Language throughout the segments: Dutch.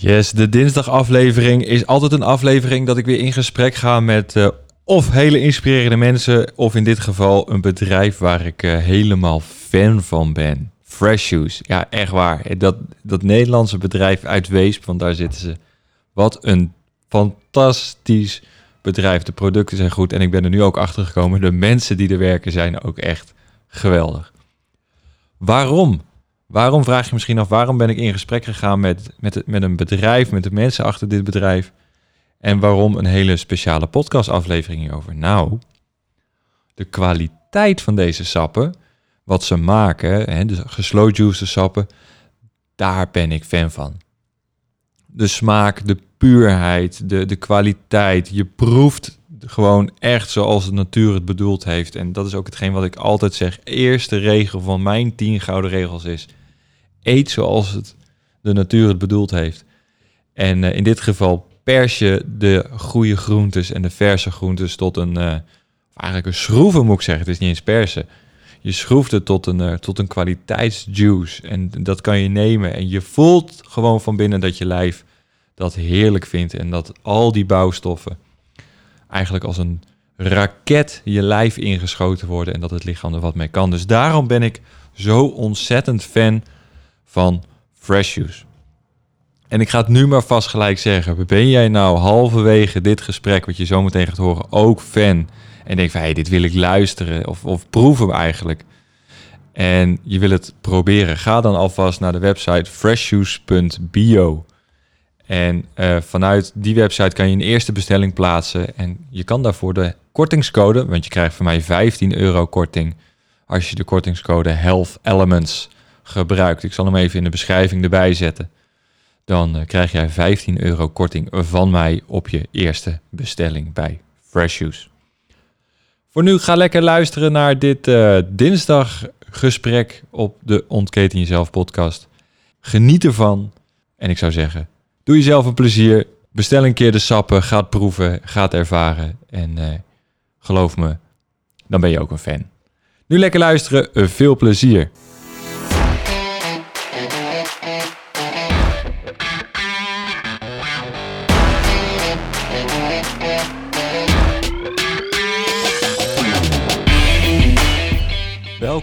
Yes, de dinsdagaflevering is altijd een aflevering dat ik weer in gesprek ga met uh, of hele inspirerende mensen, of in dit geval een bedrijf waar ik uh, helemaal fan van ben. Fresh Shoes. Ja, echt waar. Dat, dat Nederlandse bedrijf uit Weesp, want daar zitten ze. Wat een fantastisch bedrijf. De producten zijn goed en ik ben er nu ook achter gekomen. De mensen die er werken zijn ook echt geweldig. Waarom? Waarom vraag je misschien af, waarom ben ik in gesprek gegaan met, met, met een bedrijf, met de mensen achter dit bedrijf? En waarom een hele speciale podcastaflevering hierover? Nou, de kwaliteit van deze sappen, wat ze maken, hè, de juice sappen, daar ben ik fan van. De smaak, de puurheid, de, de kwaliteit. Je proeft gewoon echt zoals de natuur het bedoeld heeft. En dat is ook hetgeen wat ik altijd zeg. Eerste regel van mijn tien gouden regels is eet zoals het de natuur het bedoeld heeft. En uh, in dit geval pers je de goede groentes en de verse groentes tot een, uh, eigenlijk een schroeven moet ik zeggen, het is niet eens persen. Je schroeft het tot een, uh, tot een kwaliteitsjuice en dat kan je nemen en je voelt gewoon van binnen dat je lijf dat heerlijk vindt en dat al die bouwstoffen eigenlijk als een raket je lijf ingeschoten worden en dat het lichaam er wat mee kan. Dus daarom ben ik zo ontzettend fan van Fresh Juice. En ik ga het nu maar vast gelijk zeggen. Ben jij nou halverwege dit gesprek, wat je zo meteen gaat horen, ook fan? En denk van, hey, dit wil ik luisteren of, of proeven eigenlijk. En je wil het proberen. Ga dan alvast naar de website freshjuice.bio. En uh, vanuit die website kan je een eerste bestelling plaatsen. En je kan daarvoor de kortingscode, want je krijgt van mij 15 euro korting als je de kortingscode Health Elements gebruikt. Ik zal hem even in de beschrijving erbij zetten. Dan uh, krijg jij 15 euro korting van mij op je eerste bestelling bij Fresh Shoes. Voor nu ga lekker luisteren naar dit uh, dinsdaggesprek op de Ontketen Jezelf podcast. Geniet ervan en ik zou zeggen, doe jezelf een plezier. Bestel een keer de sappen, ga het proeven, ga het ervaren en uh, geloof me, dan ben je ook een fan. Nu lekker luisteren, veel plezier.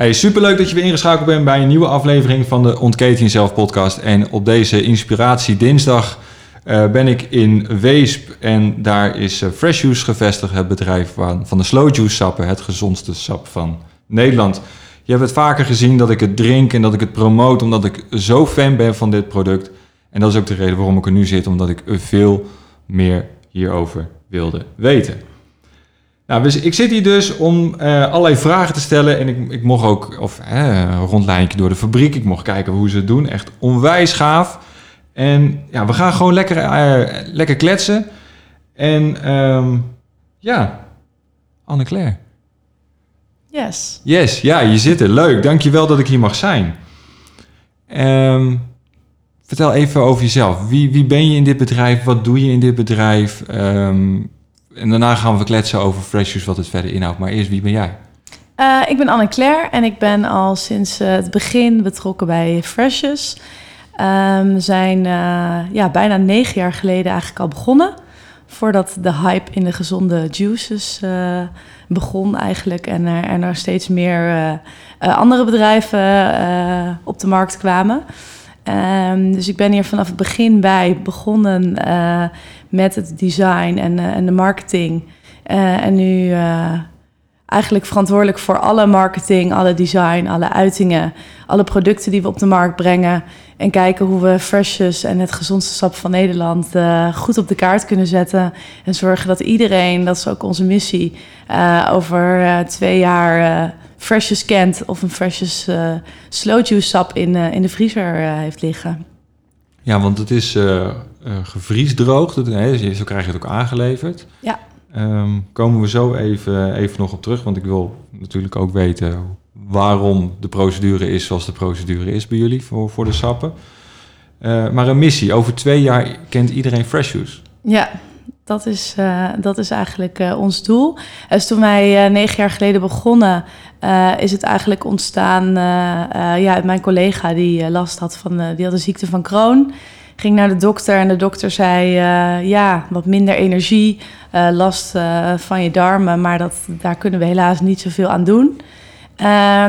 Hey, superleuk dat je weer ingeschakeld bent bij een nieuwe aflevering van de Ontketen Jezelf podcast. En op deze Inspiratie Dinsdag uh, ben ik in Weesp en daar is uh, Fresh Juice gevestigd, het bedrijf van, van de Slow Juice sappen, het gezondste sap van Nederland. Je hebt het vaker gezien dat ik het drink en dat ik het promote omdat ik zo fan ben van dit product. En dat is ook de reden waarom ik er nu zit, omdat ik veel meer hierover wilde weten. Nou, dus ik zit hier dus om uh, allerlei vragen te stellen. En ik, ik mocht ook of, uh, een rondlijntje door de fabriek. Ik mocht kijken hoe ze het doen. Echt onwijs gaaf. En ja, we gaan gewoon lekker, uh, lekker kletsen. En um, ja, Anne-Claire. Yes. Yes, ja, je zit er. Leuk. Dankjewel dat ik hier mag zijn. Um, vertel even over jezelf. Wie, wie ben je in dit bedrijf? Wat doe je in dit bedrijf? Um, en daarna gaan we kletsen over Freshers, wat het verder inhoudt. Maar eerst, wie ben jij? Uh, ik ben Anne-Claire en ik ben al sinds uh, het begin betrokken bij Freshers. Um, we zijn uh, ja, bijna negen jaar geleden eigenlijk al begonnen. Voordat de hype in de gezonde juices begon eigenlijk. En er, en steeds meer andere bedrijven op de markt kwamen. Ehm, dus ik ben hier vanaf het begin bij begonnen eh, met het design en, eh, en de marketing. Eh, en nu eigenlijk verantwoordelijk voor alle marketing, alle design, alle uitingen, alle producten die we op de markt brengen. En kijken hoe we Freshers en het gezondste sap van Nederland goed op de kaart kunnen zetten. En zorgen dat iedereen, dat is ook onze missie, over twee jaar Freshers kent of een Freshers slow juice sap in, in de vriezer heeft liggen. Ja, want het is gevriesdroogd, zo krijg je het ook aangeleverd. Ja. Um, komen we zo even, even nog op terug, want ik wil natuurlijk ook weten waarom de procedure is zoals de procedure is bij jullie voor, voor de sappen. maar een missie, over twee jaar kent iedereen Fresh Juice. Ja, dat is, uh, dat is eigenlijk uh, ons doel. Dus toen wij negen jaar geleden begonnen, is het eigenlijk ontstaan. ja, mijn collega die last had van, die had de ziekte van Crohn. Ging naar de dokter en de dokter zei: Ja, wat minder energie, last van je darmen, maar dat, daar kunnen we helaas niet zoveel aan doen.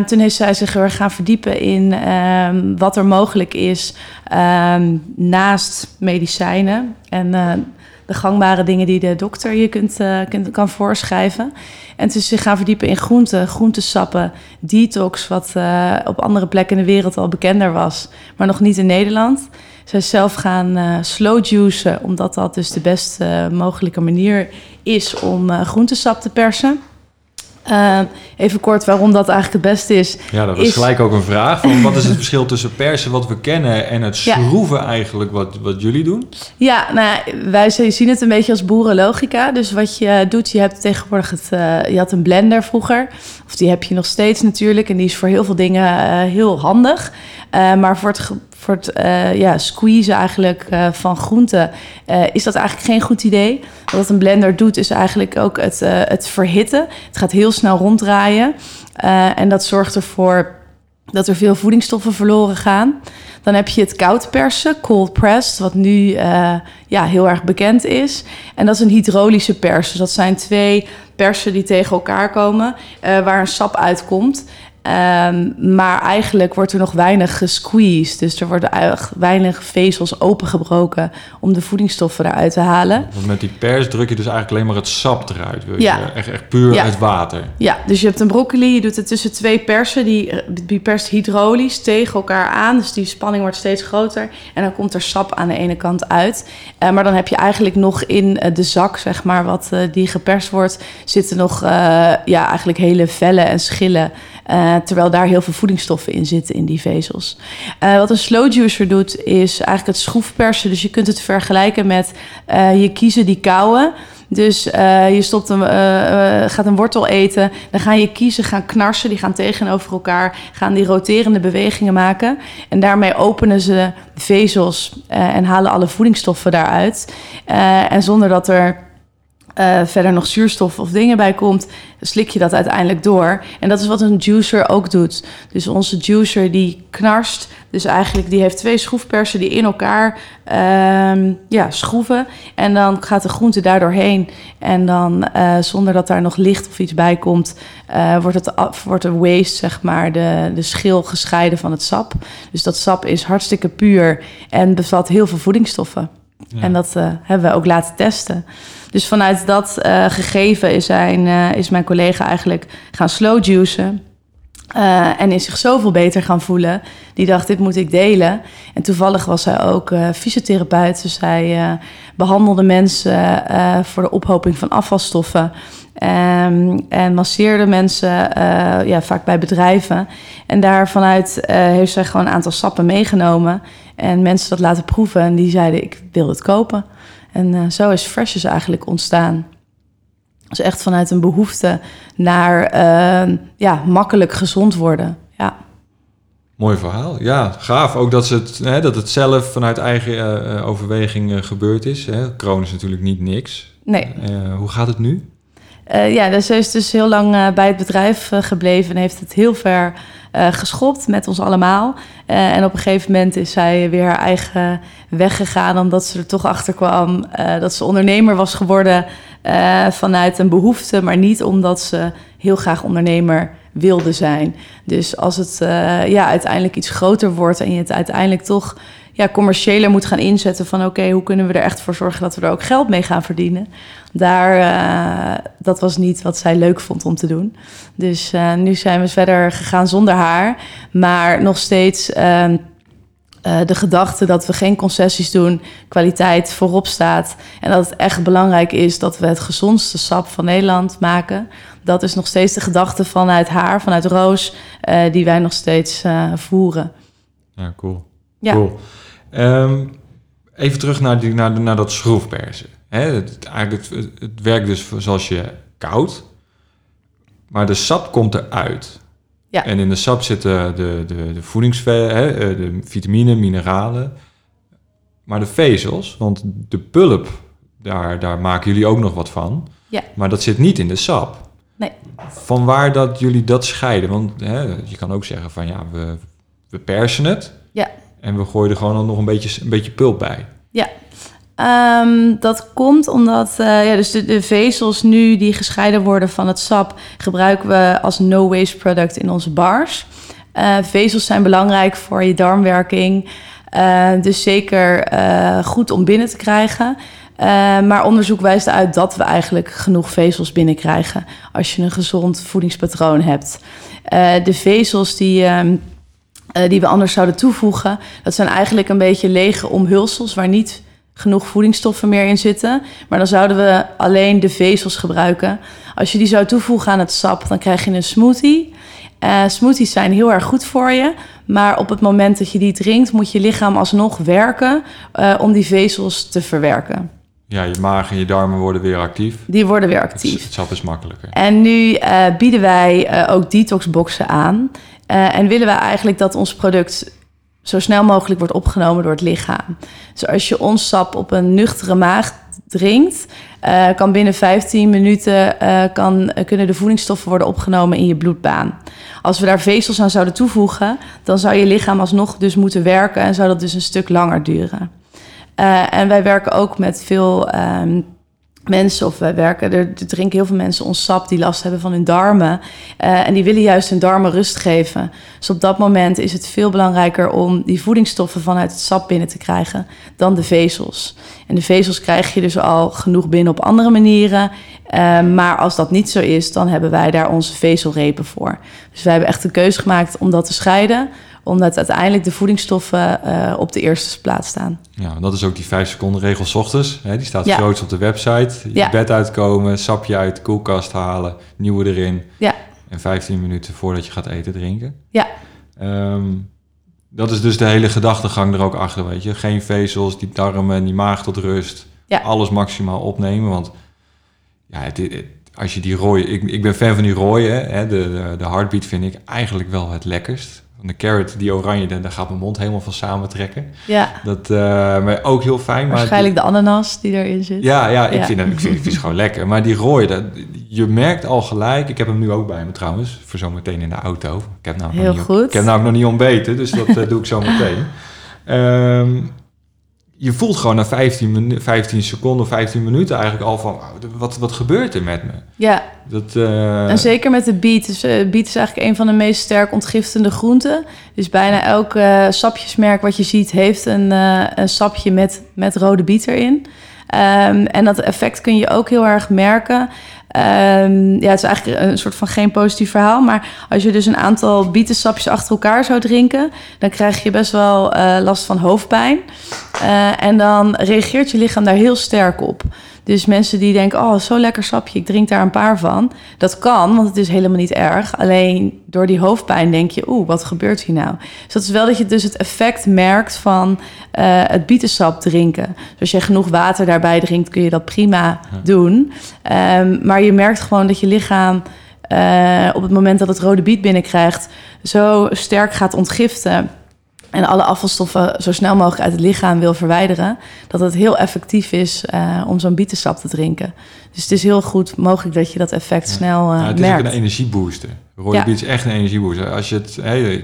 toen heeft zij zich erg gaan verdiepen in ehm, wat er mogelijk is ehm, naast medicijnen. En de gangbare dingen die de dokter je kunt, kan voorschrijven. En dus zich gaan verdiepen in groenten, groentesappen, detox, wat op andere plekken in de wereld al bekender was, maar nog niet in Nederland. Zij zelf gaan uh, slow juicen, omdat dat dus de best mogelijke manier is om groentesap te persen. Uh, even kort waarom dat eigenlijk het beste is. Ja, dat was gelijk ook een vraag. Van wat is het verschil tussen persen wat we kennen en het schroeven eigenlijk wat, wat jullie doen? Ja, nou, wij zien het een beetje als boerenlogica. Dus wat je doet, je hebt tegenwoordig het, uh, je had een blender vroeger. Of die heb je nog steeds natuurlijk. En die is voor heel veel dingen uh, heel handig. maar voor het voor het uh, ja, squeezen eigenlijk uh, van groenten, uh, is dat eigenlijk geen goed idee. Wat een blender doet, is eigenlijk ook het, het verhitten. Het gaat heel snel ronddraaien. en dat zorgt ervoor dat er veel voedingsstoffen verloren gaan. Dan heb je het koud persen, cold pressed, wat nu ja, heel erg bekend is. En dat is een hydrolische pers. Dus dat zijn twee persen die tegen elkaar komen, waar een sap uitkomt. Um, maar eigenlijk wordt er nog weinig gesqueezed. Dus er worden weinig vezels opengebroken om de voedingsstoffen eruit te halen. Want met die pers druk je dus eigenlijk alleen maar het sap eruit. Wil ja. Je? Echt, echt puur ja. uit water. Ja, dus je hebt een broccoli, je doet het tussen twee persen. Die, die perst hydraulisch tegen elkaar aan. Dus die spanning wordt steeds groter. En dan komt er sap aan de ene kant uit. Uh, maar dan heb je eigenlijk nog in uh, de zak, zeg maar, wat uh, die geperst wordt... zitten nog ja, eigenlijk hele vellen en schillen... Uh, terwijl daar heel veel voedingsstoffen in zitten in die vezels. Uh, wat een slow juicer doet, is eigenlijk het schroefpersen. Dus je kunt het vergelijken met uh, je kiezen die kauwen. Dus je stopt een, gaat een wortel eten, dan gaan je kiezen gaan knarsen, die gaan tegenover elkaar, gaan die roterende bewegingen maken. En daarmee openen ze vezels en halen alle voedingsstoffen daaruit. en zonder dat er uh, verder nog zuurstof of dingen bij komt, slik je dat uiteindelijk door. En dat is wat een juicer ook doet. Dus onze juicer die knarst, dus eigenlijk die heeft twee schroefpersen die in elkaar uh, ja, schroeven. En dan gaat de groente daardoor heen. En dan uh, zonder dat daar nog licht of iets bij komt, uh, wordt, het, wordt de waste, zeg maar, de, de schil gescheiden van het sap. Dus dat sap is hartstikke puur en bevat heel veel voedingsstoffen. Ja. En dat hebben we ook laten testen. Dus vanuit dat uh, gegeven is, zijn, uh, is mijn collega eigenlijk gaan slow juicen. Uh, en is zich zoveel beter gaan voelen. Die dacht, dit moet ik delen. En toevallig was zij ook fysiotherapeut. Dus zij behandelde mensen voor de ophoping van afvalstoffen. Um, en masseerde mensen, ja, vaak bij bedrijven. En daar vanuit heeft zij gewoon een aantal sappen meegenomen. En mensen dat laten proeven. En die zeiden, ik wil het kopen. En uh, zo is Freshes eigenlijk ontstaan. Dus echt vanuit een behoefte naar uh, ja, makkelijk gezond worden. Ja. Mooi verhaal. Ja, gaaf. Ook dat, ze het, hè, dat het zelf vanuit eigen uh, overweging gebeurd is. Hè. Kroon is natuurlijk niet niks. Nee. hoe gaat het nu? Ja, dus ze is dus heel lang bij het bedrijf gebleven en heeft het heel ver geschopt met ons allemaal. En op een gegeven moment is zij weer haar eigen weg gegaan, omdat ze er toch achter kwam dat ze ondernemer was geworden vanuit een behoefte, maar niet omdat ze heel graag ondernemer wilde zijn. Dus als het ja, uiteindelijk iets groter wordt en je het uiteindelijk toch ja, commerciëler moet gaan inzetten van oké, hoe kunnen we er echt voor zorgen dat we er ook geld mee gaan verdienen. Daar, uh, dat was niet wat zij leuk vond om te doen. Dus uh, nu zijn we verder gegaan zonder haar, maar nog steeds uh, de gedachte dat we geen concessies doen, kwaliteit voorop staat en dat het echt belangrijk is dat we het gezondste sap van Nederland maken. Dat is nog steeds de gedachte vanuit haar, vanuit Roos, die wij nog steeds voeren. Ja, cool. Ja. Cool. Um, even terug naar, die, naar, naar dat schroefpersen. Hè, het, eigenlijk het, het, werkt dus zoals je koud, maar de sap komt eruit. Ja. En in de sap zitten de, de, de voedingsve, eh, de vitamine, mineralen, maar de vezels, want de pulp, daar, daar maken jullie ook nog wat van. Ja. Maar dat zit niet in de sap. Nee. Van waar dat jullie dat scheiden? Want hè, je kan ook zeggen van ja, we, we persen het. Ja. En we gooien er gewoon nog een beetje, een beetje pulp bij. Ja, um, dat komt omdat uh, ja, dus de, vezels nu die gescheiden worden van het sap... gebruiken we als no-waste product in onze bars. Uh, vezels zijn belangrijk voor je darmwerking. Uh, dus zeker goed om binnen te krijgen. maar onderzoek wijst uit dat we eigenlijk genoeg vezels binnenkrijgen... als je een gezond voedingspatroon hebt. de vezels die... Ehm, uh, die we anders zouden toevoegen. Dat zijn eigenlijk een beetje lege omhulsels waar niet genoeg voedingsstoffen meer in zitten. Maar dan zouden we alleen de vezels gebruiken. Als je die zou toevoegen aan het sap, dan krijg je een smoothie. Uh, smoothies zijn heel erg goed voor je. Maar op het moment dat je die drinkt, moet je lichaam alsnog werken uh, om die vezels te verwerken. Ja, je maag en je darmen worden weer actief. Die worden weer actief. Het, sap is makkelijker. En nu uh, bieden wij ook detoxboxen aan. Uh, en willen we eigenlijk dat ons product zo snel mogelijk wordt opgenomen door het lichaam. Dus als je ons sap op een nuchtere maag drinkt, uh, kan binnen 15 minuten uh, kan, kunnen de voedingsstoffen worden opgenomen in je bloedbaan. Als we daar vezels aan zouden toevoegen, dan zou je lichaam alsnog dus moeten werken en zou dat dus een stuk langer duren. en wij werken ook met veel. Um, mensen of wij werken, er, drinken heel veel mensen ons sap die last hebben van hun darmen. Uh, en die willen juist hun darmen rust geven. Dus op dat moment is het veel belangrijker om die voedingsstoffen vanuit het sap binnen te krijgen dan de vezels. En de vezels krijg je dus al genoeg binnen op andere manieren. Uh, maar als dat niet zo is, dan hebben wij daar onze vezelrepen voor. Dus wij hebben echt de keuze gemaakt om dat te scheiden omdat uiteindelijk de voedingsstoffen uh, op de eerste plaats staan. Ja, dat is ook die 5 seconden regel s ochtends. Hè, die staat ja. groot op de website. Je ja. bed uitkomen, sapje uit de koelkast halen, nieuwe erin. Ja. En 15 minuten voordat je gaat eten drinken. Ja. Um, dat is dus de hele gedachtegang er ook achter, weet je. Geen vezels, die darmen, die maag tot rust. Ja. Alles maximaal opnemen, want ja, het, het, als je die rode... Ik, ik ben fan van die rode, hè, de, de, de heartbeat vind ik eigenlijk wel het lekkerst de carrot, die oranje, daar gaat mijn mond helemaal van samentrekken. Ja. Dat uh, maar ook heel fijn. Waarschijnlijk de ananas die erin zit. Ja, ja, ik, Vind, het, ik, vind, ik vind het gewoon lekker. Maar die rode, dat, je merkt al gelijk... Ik heb hem nu ook bij me trouwens, voor zometeen in de auto. Ik heb nou heel nog goed. Niet, ik heb nou nog niet ontbeten, dus dat uh, doe ik zo meteen. Um, je voelt gewoon na 15, 15 seconden, 15 minuten eigenlijk al van... wat, wat gebeurt er met me? Ja, dat, uh... en zeker met de biet. Dus, uh, biet is eigenlijk een van de meest sterk ontgiftende groenten. Dus bijna elk uh, sapjesmerk wat je ziet... heeft een, een sapje met, met rode biet erin. Um, en dat effect kun je ook heel erg merken... Um, ja, het is eigenlijk een soort van geen positief verhaal. Maar als je dus een aantal bietensapjes achter elkaar zou drinken, dan krijg je best wel last van hoofdpijn. En dan reageert je lichaam daar heel sterk op. Dus mensen die denken, oh, zo lekker sapje, ik drink daar een paar van. Dat kan, want het is helemaal niet erg. Alleen door die hoofdpijn denk je, oeh, wat gebeurt hier nou? Dus dat is wel dat je dus het effect merkt van uh, het bietensap drinken. Dus als je genoeg water daarbij drinkt, kun je dat prima doen. Um, maar je merkt gewoon dat je lichaam... Uh, op het moment dat het rode biet binnenkrijgt, zo sterk gaat ontgiften en alle afvalstoffen zo snel mogelijk uit het lichaam wil verwijderen, dat het heel effectief is uh, om zo'n bietensap te drinken. Dus het is heel goed mogelijk dat je dat effect snel uh, ja, het merkt. is ook een energiebooster. Rode ja. is echt een energiebooster. Als je, het, hey,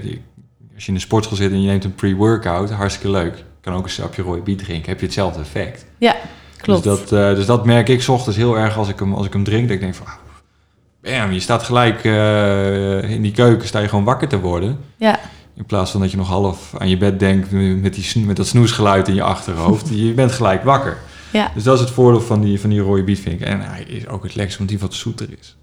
als je in de sportschool zit en je neemt een pre-workout, hartstikke leuk. Je kan ook een sapje rode biet drinken, heb je hetzelfde effect. Ja, klopt. Dus dat, uh, dus dat merk ik s ochtends heel erg als ik hem, als ik hem drink. Dat ik denk van, bam, je staat gelijk eh, in die keuken, sta je gewoon wakker te worden. Ja, In plaats van dat je nog half aan je bed denkt met, die, met dat snoesgeluid in je achterhoofd. je bent gelijk wakker. ja, Dus dat is het voordeel van die, van die rode bietvink. En hij is ook het lekkerst omdat hij wat zoeter is.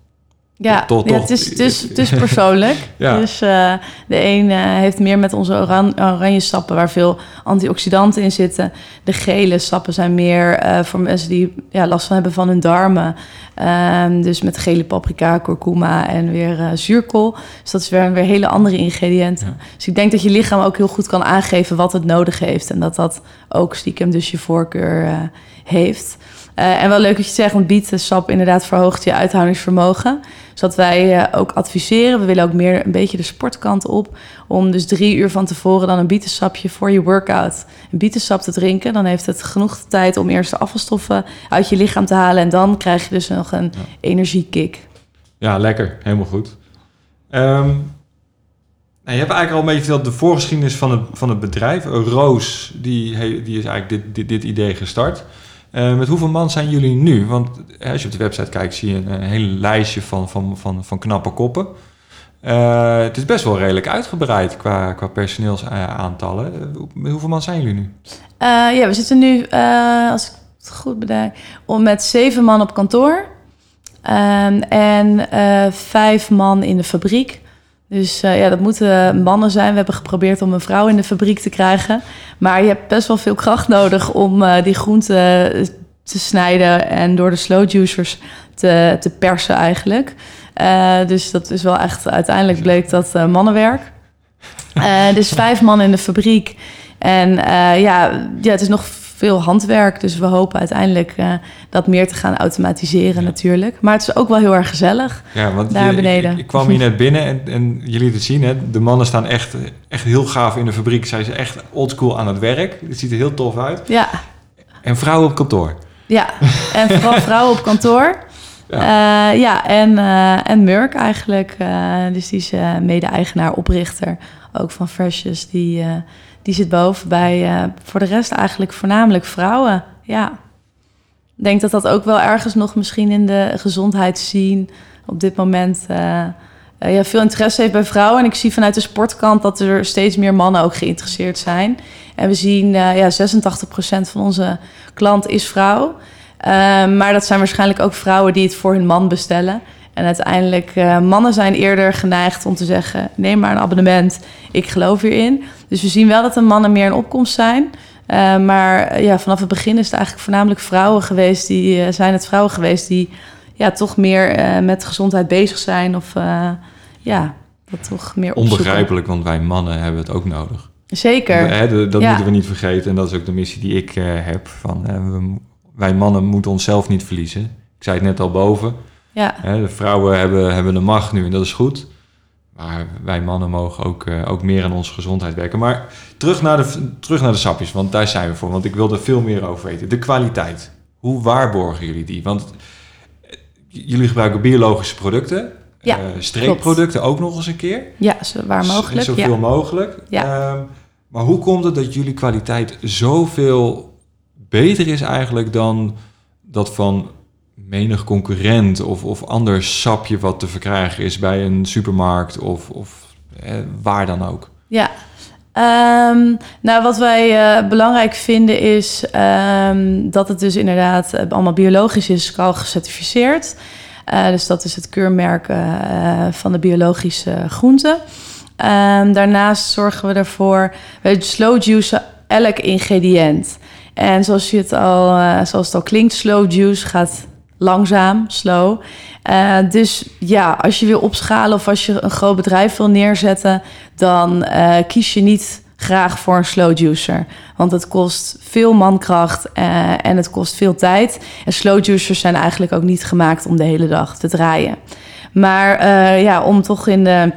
Ja. Het, is, het, is, het is persoonlijk. Ja. Dus eh, de een eh, heeft meer met onze oran oranje sappen waar veel antioxidanten in zitten. De gele sappen zijn meer eh, voor mensen die ja, last van hebben van hun darmen. Ehm, dus met gele paprika, kurkuma en weer zuurkool. Dus dat is weer, weer hele andere ingrediënten. Ja. Dus ik denk dat je lichaam ook heel goed kan aangeven wat het nodig heeft. En dat dat ook stiekem dus je voorkeur heeft. En wel leuk dat je zegt, want bietensap inderdaad verhoogt je uithoudingsvermogen. Dus wat wij eh, ook adviseren, we willen ook meer een beetje de sportkant op. Om dus drie uur van tevoren dan een bietensapje voor je workout een bietensap te drinken. Dan heeft het genoeg tijd om eerst de afvalstoffen uit je lichaam te halen. En dan krijg je dus nog een Ja. energiekick. Ja, lekker. Helemaal goed. Ehm, nou, je hebt eigenlijk al een beetje verteld de voorgeschiedenis van het, van het bedrijf. Roos, die, die is eigenlijk dit, dit, dit idee gestart. Eh, met hoeveel man zijn jullie nu? Want eh, als je op de website kijkt, zie je een, een hele lijstje van, van, van, van knappe koppen. Eh, het is best wel redelijk uitgebreid qua, qua personeelsaantallen. Eh, hoeveel man zijn jullie nu? Eh, ja, we zitten nu, eh, als ik het goed bedenk, om met zeven man op kantoor. Ehm, en eh, vijf man in de fabriek. Dus eh, ja, dat moeten mannen zijn. We hebben geprobeerd om een vrouw in de fabriek te krijgen. Maar je hebt best wel veel kracht nodig om eh, die groenten te snijden en door de slow juicers te, te persen eigenlijk. Eh, dus dat is wel echt, uiteindelijk bleek dat eh, mannenwerk. Eh, dus vijf man in de fabriek. En eh, ja, ja, het is nog veel handwerk. Dus we hopen uiteindelijk eh, dat meer te gaan automatiseren Ja. natuurlijk. Maar het is ook wel heel erg gezellig. Ja, want Daar je- beneden. Ik, ik kwam hier net binnen en, en jullie het zien, hè? de mannen staan echt, echt heel gaaf in de fabriek. Zij zijn echt oldschool aan het werk. Het ziet er heel tof uit. Ja, En vrouwen op kantoor. ja. en vooral vrouwen op kantoor. Ja, ja en, eh en Murk eigenlijk. eh, dus die is eh, mede-eigenaar, oprichter ook van Freshers. Die, eh, die zit boven bij eh, voor de rest eigenlijk voornamelijk vrouwen. Ja. Ik denk dat dat ook wel ergens nog misschien in de gezondheidszien op dit moment eh, eh, ja, veel interesse heeft bij vrouwen. En ik zie vanuit de sportkant dat er steeds meer mannen ook geïnteresseerd zijn. En we zien ja, 86% van onze klant is vrouw. Ehm, maar dat zijn waarschijnlijk ook vrouwen die het voor hun man bestellen. En uiteindelijk, eh, mannen zijn eerder geneigd om te zeggen... neem maar een abonnement, ik geloof hierin. Dus we zien wel dat de mannen meer in opkomst zijn. Eh, maar eh, ja, vanaf het begin is het eigenlijk voornamelijk vrouwen geweest... die zijn het vrouwen geweest die ja, toch meer met gezondheid bezig zijn... of ja, dat toch meer opzoeken. Onbegrijpelijk, want wij mannen hebben het ook nodig. Zeker. Hè, de- dat Ja. moeten we niet vergeten. En dat is ook de missie die ik heb. Van, wij mannen moeten onszelf niet verliezen. Ik zei het net al boven. Ja, Hè, de vrouwen hebben, hebben de macht nu en dat is goed. Maar wij mannen mogen ook, eh, ook meer aan onze gezondheid werken. Maar terug naar, de, terug naar de sapjes, want daar zijn we voor. Want ik wil er veel meer over weten. De kwaliteit. Hoe waarborgen jullie die? Want eh, jullie gebruiken biologische producten. Ja, eh, streekproducten ook nog eens een keer. ja zo waar mogelijk. Z- Zoveel Ja. mogelijk. Ja. Ehm, maar hoe komt het dat jullie kwaliteit zoveel beter is eigenlijk dan dat van menig concurrent of, of ander sapje wat te verkrijgen is bij een supermarkt of, of waar dan ook? Ja. Ehm, nou, wat wij eh, belangrijk vinden is ehm, dat het dus inderdaad eh, allemaal biologisch is, al gecertificeerd. Eh, dus dat is het keurmerk van de biologische groenten. Ehm, daarnaast zorgen we ervoor, we slow juicen elk ingrediënt. En zoals, je het al, zoals het al klinkt, slow juice gaat langzaam, slow. Eh, dus ja, als je wil opschalen of als je een groot bedrijf wil neerzetten, dan eh, kies je niet graag voor een slow juicer. Want het kost veel mankracht eh, en het kost veel tijd. En slow juicers zijn eigenlijk ook niet gemaakt om de hele dag te draaien. Maar ja, om toch in de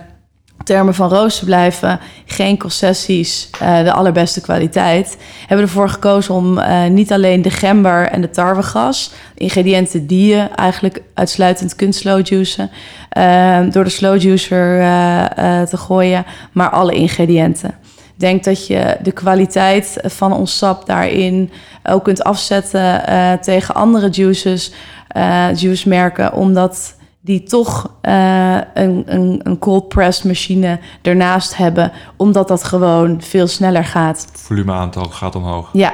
termen van Roos te blijven, geen concessies, eh, de allerbeste kwaliteit. Hebben ervoor gekozen om eh, niet alleen de gember en de tarwegas, ingrediënten die je eigenlijk uitsluitend kunt slow juicen, eh, door de slow juicer te gooien, maar alle ingrediënten. Ik denk dat je de kwaliteit van ons sap daarin ook kunt afzetten tegen andere juices, juicemerken, omdat die toch uh, een, een, een cold press machine ernaast hebben, omdat dat gewoon veel sneller gaat. Het volumeaantal gaat omhoog. Ja,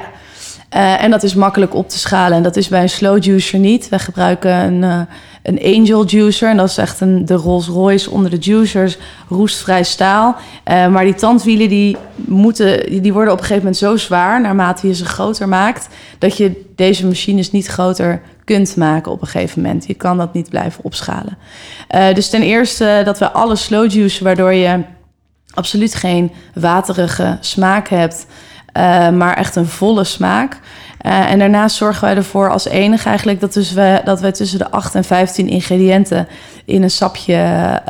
uh, en dat is makkelijk op te schalen. En dat is bij een slow juicer niet. We gebruiken een, uh, een Angel juicer. En dat is echt een, de Rolls Royce onder de juicers. Roestvrij staal. Uh, maar die tandwielen die, moeten, die worden op een gegeven moment zo zwaar... naarmate je ze groter maakt... dat je deze machines niet groter kunt maken op een gegeven moment. Je kan dat niet blijven opschalen. dus ten eerste dat we alle slow juicen... waardoor je absoluut geen waterige smaak hebt... Uh, maar echt een volle smaak. Uh, en daarnaast zorgen wij ervoor als enige eigenlijk dat, dus we, dat wij tussen de 8 en 15 ingrediënten in een sapje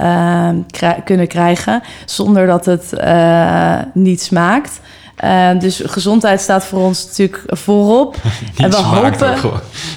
kunnen krijgen, zonder dat het niet smaakt. Dus gezondheid staat voor ons natuurlijk voorop. en we hopen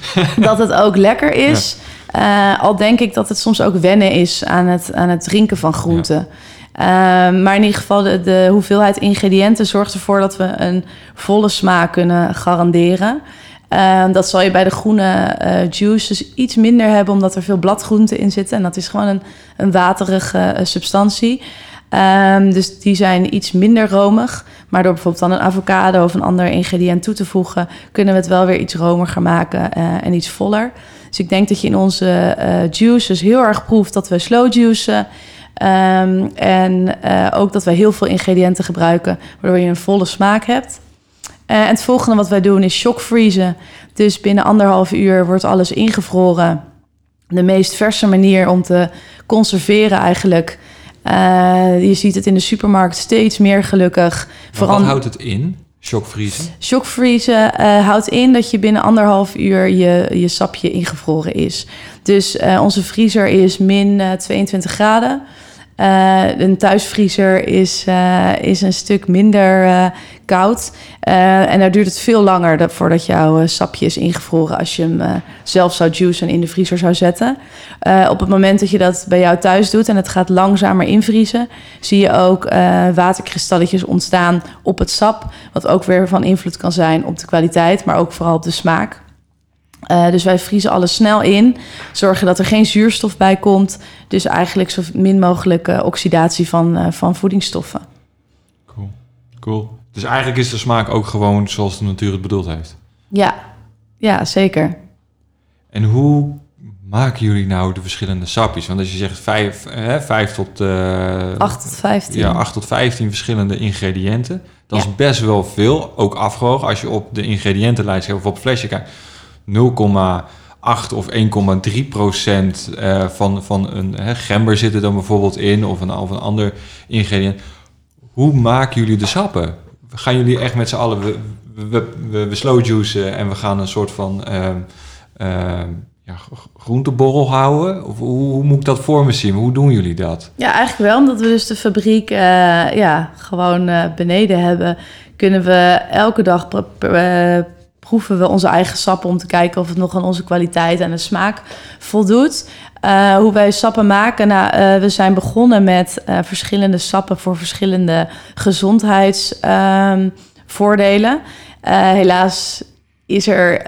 dat het ook lekker is. Ja. al denk ik dat het soms ook wennen is aan het, aan het drinken van groenten. Ja. Um, maar in ieder geval, de, de, hoeveelheid ingrediënten zorgt ervoor dat we een volle smaak kunnen garanderen. Um, dat zal je bij de groene uh, juice dus iets minder hebben, omdat er veel bladgroenten in zitten. En dat is gewoon een, een waterige uh, substantie. Um, dus die zijn iets minder romig. Maar door bijvoorbeeld dan een avocado of een ander ingrediënt toe te voegen, kunnen we het wel weer iets romiger maken uh, en iets voller. Dus ik denk dat je in onze juices heel erg proeft dat we slow juicen. Um, en uh, ook dat wij heel veel ingrediënten gebruiken, waardoor je een volle smaak hebt. En het volgende wat wij doen is shockvriezen. Dus binnen anderhalf uur wordt alles ingevroren. De meest verse manier om te conserveren eigenlijk. Uh, je ziet het in de supermarkt steeds meer gelukkig. Wat houdt het in? Shockvriezen? Shockvriezen uh, houdt in dat je binnen anderhalf uur je, je sapje ingevroren is. Dus uh, onze vriezer is min uh, 22 graden. Uh, een thuisvriezer is, uh, is een stuk minder uh, koud. en daar duurt het veel langer voordat jouw sapje is ingevroren als je hem zelf zou juicen en in de vriezer zou zetten. op het moment dat je dat bij jou thuis doet en het gaat langzamer invriezen, zie je ook waterkristalletjes ontstaan op het sap. Wat ook weer van invloed kan zijn op de kwaliteit, maar ook vooral op de smaak. Uh, dus wij vriezen alles snel in, zorgen dat er geen zuurstof bij komt. Dus eigenlijk zo min mogelijk uh, oxidatie van, uh, van voedingsstoffen. Cool, cool. Dus eigenlijk is de smaak ook gewoon zoals de natuur het bedoeld heeft? Ja, ja zeker. En hoe maken jullie nou de verschillende sapjes? Want als je zegt 5, hè, 5 tot... 8 tot 15. Ja, 8 tot 15 verschillende ingrediënten. Dat ja. is best wel veel, ook afgewogen. Als je op de ingrediëntenlijst of op het flesje kijkt 0,8 of 1,3 procent uh, van, van een hè, gember zit er dan bijvoorbeeld in of een, of een ander ingrediënt. Hoe maken jullie de sappen? Gaan jullie echt met z'n allen, we, we, we, we slow juicen en we gaan een soort van uh, ja, groenteborrel houden? Of hoe, hoe, moet ik dat voor me zien? Hoe doen jullie dat? Ja, eigenlijk wel. Omdat we dus de fabriek uh, ja, gewoon uh, beneden hebben, kunnen we elke dag proeven we onze eigen sappen om te kijken of het nog aan onze kwaliteit en de smaak voldoet. Uh, hoe wij sappen maken. Nou, uh, we zijn begonnen met uh, verschillende sappen voor verschillende gezondheidsvoordelen. helaas is er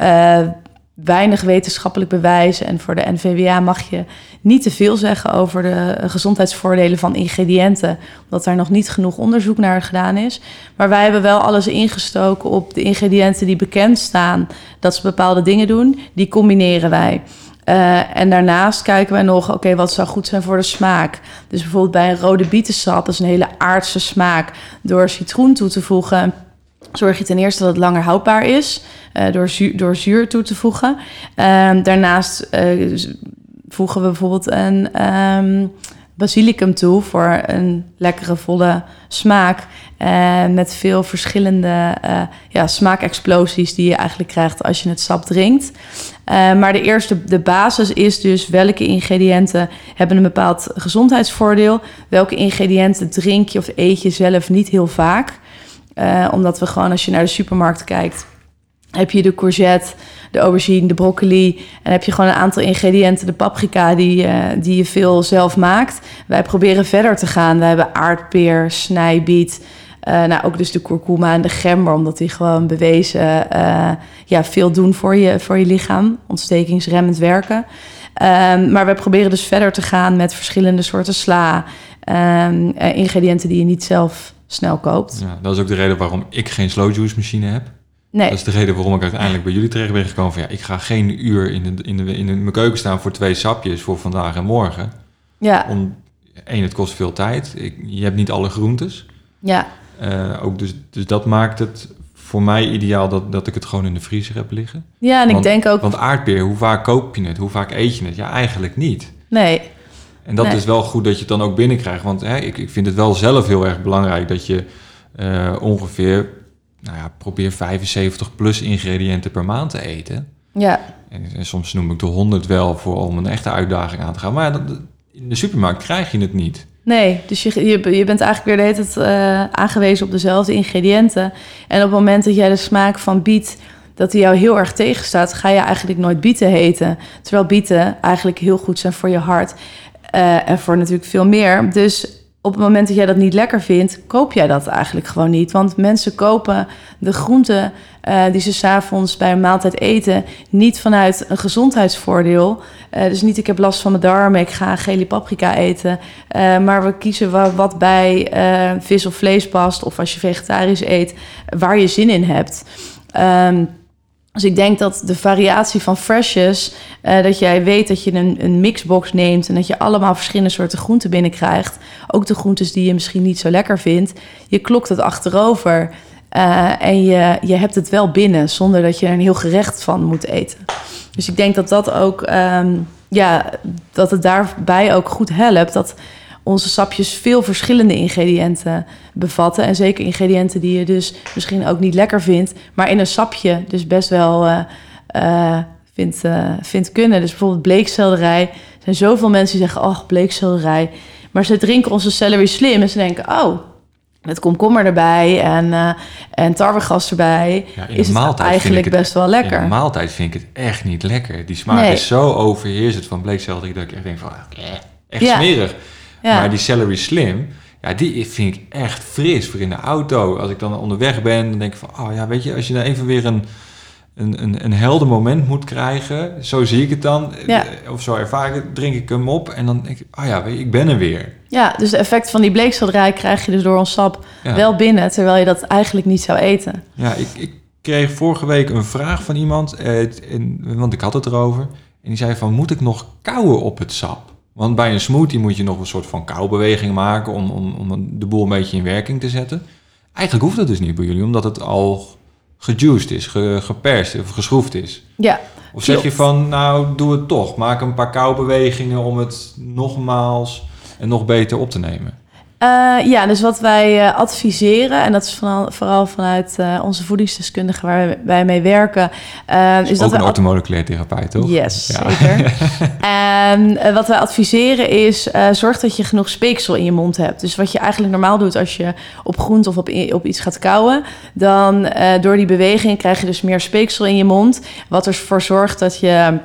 weinig wetenschappelijk bewijs. En voor de NVWA mag je niet te veel zeggen over de gezondheidsvoordelen van ingrediënten, omdat daar nog niet genoeg onderzoek naar gedaan is. Maar wij hebben wel alles ingestoken op de ingrediënten die bekend staan dat ze bepaalde dingen doen. Die combineren wij. Uh, en daarnaast kijken wij nog, oké, wat zou goed zijn voor de smaak? Dus bijvoorbeeld bij een rode bietensap, dat is een hele aardse smaak. Door citroen toe te voegen, zorg je ten eerste dat het langer houdbaar is, uh, door, zuur, door zuur toe te voegen. Uh, daarnaast voegen we bijvoorbeeld een um, basilicum toe voor een lekkere volle smaak. Uh, met veel verschillende uh, ja, smaakexplosies die je eigenlijk krijgt als je het sap drinkt. Uh, maar de eerste, de basis is dus welke ingrediënten hebben een bepaald gezondheidsvoordeel. Welke ingrediënten drink je of eet je zelf niet heel vaak. omdat we gewoon als je naar de supermarkt kijkt, heb je de courgette, de aubergine, de broccoli. En heb je gewoon een aantal ingrediënten, de paprika, die, uh, die je veel zelf maakt. Wij proberen verder te gaan. We hebben aardpeer, snijbiet, Uh, nou, ook dus de kurkuma en de gember, omdat die gewoon bewezen uh, ja, veel doen voor je, voor je lichaam. Ontstekingsremmend werken. Um, maar we proberen dus verder te gaan met verschillende soorten sla. Um, ingrediënten die je niet zelf snel koopt. Ja, dat is ook de reden waarom ik geen slow juice machine heb. Nee. Dat is de reden waarom ik uiteindelijk bij jullie terecht ben gekomen. Van, ja, ik ga geen uur in, de, in, de, in, de, mijn keuken staan voor twee sapjes voor vandaag en morgen. Ja. Om, één, het kost veel tijd. Ik, je hebt niet alle groentes. Ja. Uh, ook dus, dus dat maakt het voor mij ideaal dat, dat ik het gewoon in de vriezer heb liggen. Ja, en want, ik denk ook... Want aardbeer, hoe vaak koop je het? Hoe vaak eet je het? Ja, eigenlijk niet. Nee. En dat Nee. is wel goed dat je het dan ook binnenkrijgt. Want hè, ik, ik vind het wel zelf heel erg belangrijk dat je uh, ongeveer... Nou ja, probeer 75 plus ingrediënten per maand te eten. Ja. En, en soms noem ik de 100 wel voor om een echte uitdaging aan te gaan. Maar dat, in de supermarkt krijg je het niet. Nee, dus je, je, je bent eigenlijk weer de hele tijd uh, aangewezen op dezelfde ingrediënten. En op het moment dat jij de smaak van biet, dat die jou heel erg tegenstaat, ga je eigenlijk nooit bieten eten. Terwijl bieten eigenlijk heel goed zijn voor je hart uh, en voor natuurlijk veel meer. Dus op het moment dat jij dat niet lekker vindt, koop jij dat eigenlijk gewoon niet. Want mensen kopen de groenten uh, die ze s'avonds bij een maaltijd eten, niet vanuit een gezondheidsvoordeel. Uh, dus niet ik heb last van mijn darmen, ik ga gele paprika eten. Uh, maar we kiezen wat, bij vis of vlees past, of als je vegetarisch eet, waar je zin in hebt. Um, dus ik denk dat de variatie van freshes, uh, dat jij weet dat je een, een, mixbox neemt en dat je allemaal verschillende soorten groenten binnenkrijgt. Ook de groentes die je misschien niet zo lekker vindt. Je klokt het achterover uh, en je, je hebt het wel binnen zonder dat je er een heel gerecht van moet eten. Dus ik denk dat dat ook, um, ja, dat het daarbij ook goed helpt. Dat onze sapjes veel verschillende ingrediënten bevatten. En zeker ingrediënten die je dus misschien ook niet lekker vindt, maar in een sapje dus best wel uh, uh, vindt, uh, vindt kunnen. Dus bijvoorbeeld bleekselderij. Er zijn zoveel mensen die zeggen, oh, bleekselderij. Maar ze drinken onze celery slim en ze denken, oh, met komkommer erbij en, uh, en tarwegas erbij, Ja, in is het eigenlijk het- best wel In lekker. een maaltijd vind ik het echt niet lekker. Die smaak Nee. is zo overheersend van bleekselderie dat ik echt denk van, eh, echt Ja. smerig. Ja. Maar die celery slim, ja, die vind ik echt fris voor in de auto. Als ik dan onderweg ben, dan denk ik van, oh ja, weet je, als je dan even weer een, een, een, een helder moment moet krijgen, zo zie ik het dan, Ja. eh, of zo ervaar ik het, drink ik hem op en dan denk ik, oh ja, weet je, ik ben er weer. Ja, dus de effect van die bleekselderij krijg je dus door ons sap Ja. wel binnen, terwijl je dat eigenlijk niet zou eten. Ja, ik, ik kreeg vorige week een vraag van iemand, eh, en, want ik had het erover. En die zei van, moet ik nog kauwen op het sap? Want bij een smoothie moet je nog een soort van kauwbeweging maken om, om, om de boel een beetje in werking te zetten. Eigenlijk hoeft dat dus niet bij jullie, omdat het al gejuiced is, ge, geperst of geschroefd is. Ja, Of zeg je van, nou, doe het toch. Maak een paar kauwbewegingen om het nogmaals en nog beter op te nemen. Eh, ja, dus wat wij eh, adviseren, en dat is vooral, vooral vanuit eh, onze voedingsdeskundigen waar wij- mee werken, is Is dat ook een ad- automoleculair therapeut, toch? Yes, Ja. zeker. en eh, wat wij adviseren is, zorg dat je genoeg speeksel in je mond hebt. Dus wat je eigenlijk normaal doet als je op groente of op, op iets gaat kauwen, dan door die beweging krijg je dus meer speeksel in je mond, wat ervoor zorgt dat je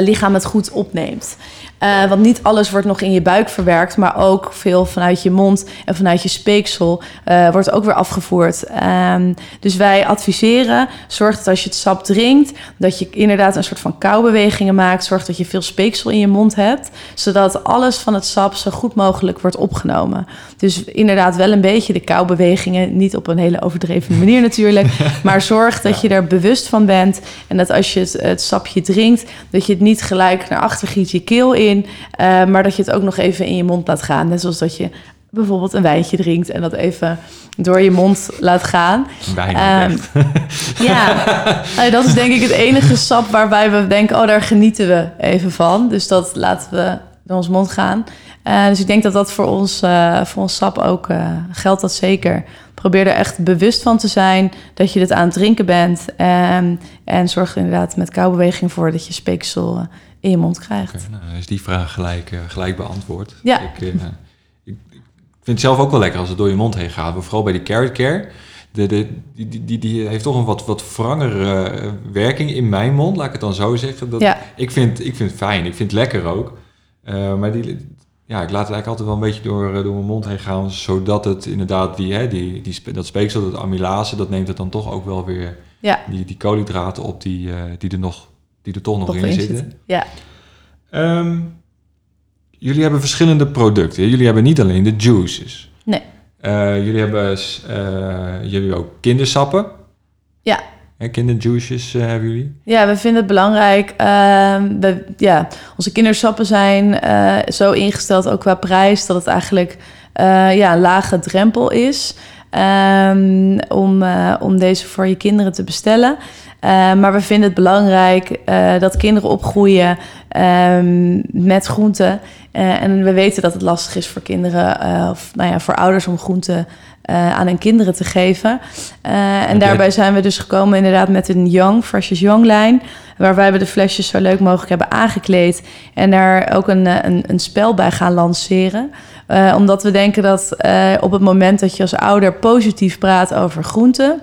lichaam het goed opneemt. Eh, want niet alles wordt nog in je buik verwerkt, maar ook veel vanuit je mond en vanuit je speeksel eh, wordt ook weer afgevoerd. Ehm, dus wij adviseren, zorg dat als je het sap drinkt, dat je inderdaad een soort van kauwbewegingen maakt. Zorg dat je veel speeksel in je mond hebt, zodat alles van het sap zo goed mogelijk wordt opgenomen. Dus inderdaad wel een beetje de kauwbewegingen, niet op een hele overdreven manier natuurlijk, maar zorg dat je er bewust van bent en dat als je het, het sapje drinkt, dat je het niet gelijk naar achter giet je keel in, eh, maar dat je het ook nog even in je mond laat gaan. Net zoals dat je bijvoorbeeld een wijntje drinkt en dat even door je mond laat gaan. Bijna Ehm. Ja, nou, dat is denk ik het enige sap waarbij we denken, oh, daar genieten we even van. Dus dat laten we door ons mond gaan. Eh, dus ik denk dat dat voor ons, eh, voor ons sap ook geldt dat zeker. Probeer er echt bewust van te zijn dat je het aan het drinken bent. Ehm, en zorg er inderdaad met kauwbeweging voor dat je speeksel in je mond krijgt. Nou, is die vraag gelijk, eh, gelijk beantwoord. Ja. Ik, eh, ik, ik vind het zelf ook wel lekker als het door je mond heen gaat. Maar vooral bij die carrot care. De, de, die, die, die, heeft toch een wat, wat wrangere eh, werking in mijn mond, laat ik het dan zo zeggen. Dat, Ja. ik, vind, ik vind het fijn, ik vind het lekker ook. Maar die, ja, ik laat het eigenlijk altijd wel een beetje door, door mijn mond heen gaan, zodat het inderdaad die, hè, die, die, dat speeksel, dat amylase, dat neemt het dan toch ook wel weer Ja, die, die koolhydraten op die, die, er nog, die er toch nog toch in in zitten. Ja. Ehm, jullie hebben verschillende producten. Jullie hebben niet alleen de juices. Nee. Eh, jullie hebben eh, jullie ook kindersappen. Ja. Hè, kinderjuices eh, hebben jullie. Ja, we vinden het belangrijk. ehm, we, ja, onze kindersappen zijn zo ingesteld, ook qua prijs, dat het eigenlijk ja, een lage drempel is ehm, om, eh, om deze voor je kinderen te bestellen. Eh, maar we vinden het belangrijk eh, dat kinderen opgroeien ehm, met groenten. En we weten dat het lastig is voor kinderen, of nou ja, voor ouders om groenten aan hun kinderen te geven. En daarbij zijn we dus gekomen inderdaad met een Young, Freshest Young lijn. Waarbij we de flesjes zo leuk mogelijk hebben aangekleed. En daar ook een, een, een spel bij gaan lanceren. Eh, omdat we denken dat eh, op het moment dat je als ouder positief praat over groenten...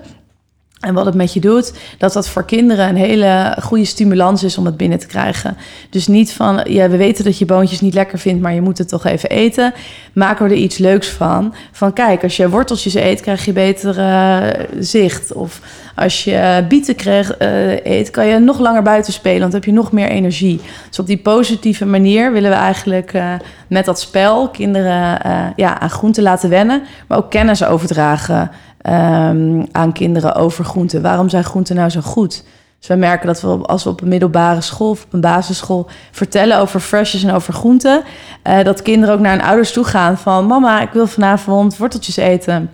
En wat het met je doet, dat dat voor kinderen een hele goede stimulans is om het binnen te krijgen. Dus niet van, ja, we weten dat je boontjes niet lekker vindt, maar je moet het toch even eten. Maken we er iets leuks van. Van kijk, als je worteltjes eet, krijg je beter eh, zicht. Of als je bieten eh, eet, kan je nog langer buiten spelen, want dan heb je nog meer energie. Dus op die positieve manier willen we eigenlijk eh, met dat spel kinderen ja, aan groenten laten wennen, maar ook kennis overdragen ehm, aan kinderen over groenten. Waarom zijn groenten nou zo goed? Dus we merken dat we als we op een middelbare school of op een basisschool vertellen over freshes en over groenten, eh, dat kinderen ook naar hun ouders toe gaan van mama, ik wil vanavond worteltjes eten.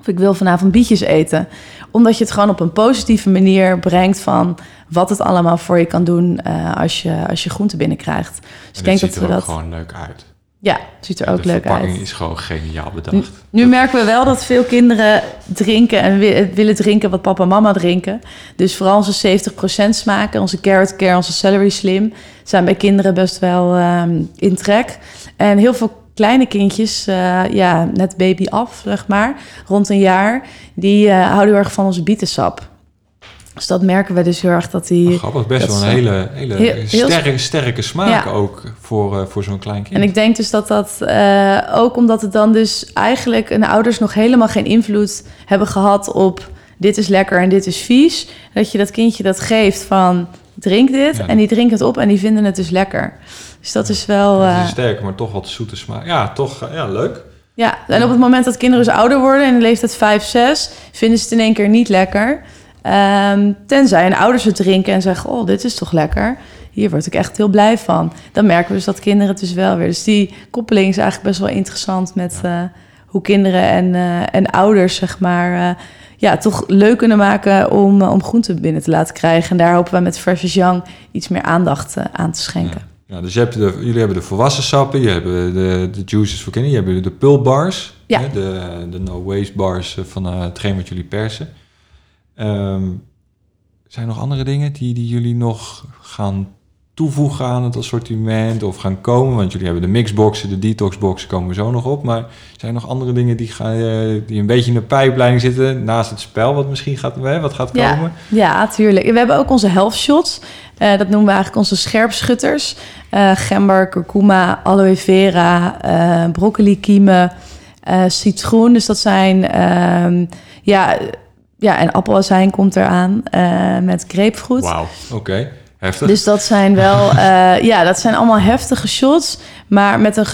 Of ik wil vanavond bietjes eten. Omdat je het gewoon op een positieve manier brengt van wat het allemaal voor je kan doen eh, als, je, als je groenten binnenkrijgt. Dus ik denk ziet dat er we ook dat. gewoon leuk uit. Ja, het ziet er ook de leuk verpakking uit. is gewoon geniaal bedacht. Nu merken we wel dat veel kinderen drinken en wi- willen drinken wat papa en mama drinken. Dus vooral onze 70% smaken, onze carrot care, onze celery slim, zijn bij kinderen best wel ehm, in trek. En heel veel kleine kindjes, eh, ja, net baby af, zeg maar, rond een jaar, die eh, houden heel erg van onze bietensap. Dus dat merken we dus heel erg dat die... Oh, grappig, best wel een hele, hele Heel- heel- sterke, sterke smaak Ja. ook voor, eh, voor zo'n klein kind. En ik denk dus dat dat eh, ook omdat het dan dus eigenlijk een ouders nog helemaal geen invloed hebben gehad op dit is lekker en dit is vies. Dat je dat kindje dat geeft van drink dit Ja. en die drinken het op en die vinden het dus lekker. Dus dat is wel. Het is eh, een sterke, maar toch wat zoete smaak. Ja, toch ja, leuk. ja, en op het moment dat kinderen dus ouder worden in de leeftijd 5, 6, vinden ze het in één keer niet lekker. Ehm, tenzij een ouders het drinken en zeggen: Oh, dit is toch lekker. Hier word ik echt heel blij van. Dan merken we dus dat kinderen het dus wel weer. Dus die koppeling is eigenlijk best wel interessant met eh, hoe kinderen en, eh, en ouders, zeg maar, eh, ja, toch leuk kunnen maken om, om groenten binnen te laten krijgen. En daar hopen we met Fresh is Young iets meer aandacht aan te schenken. Ja, dus je hebt de, jullie hebben de volwassen sappen, je hebt de, de juices voor kinderen, je hebt de pulbars, Ja. hè, de, de no waste bars van hetgeen wat jullie persen. Ehm, zijn er nog andere dingen die, die jullie nog gaan toevoegen aan het assortiment of gaan komen? Want jullie hebben de mixboxen, de detoxboxen komen we zo nog op. Maar zijn er nog andere dingen die, gaan, eh, die een beetje in de pijplijn zitten naast het spel wat misschien gaat, wat gaat komen? Ja, tuurlijk. We hebben ook onze health shots. Eh, dat noemen we eigenlijk onze scherpschutters. Eh gember, kurkuma, aloe vera, broccoli kiemen, citroen. Dus dat zijn... ehm, ja, ja, en appelazijn komt eraan eh, met grapefruit. Wauw, oké. Heftig. Dus dat zijn wel, eh, ja, dat zijn allemaal heftige shots, maar met een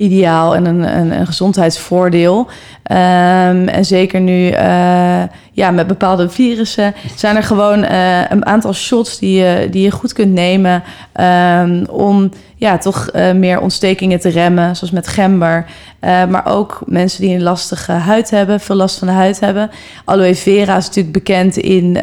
gezondheidsideaal en een, een, een gezondheidsvoordeel. Ehm, en zeker nu, eh, ja, met bepaalde virussen zijn er gewoon eh, een aantal shots die je, die je goed kunt nemen ehm, om ja, toch eh, meer ontstekingen te remmen, zoals met gember. Maar ook mensen die een lastige huid hebben, veel last van de huid hebben. Aloe vera is natuurlijk bekend in,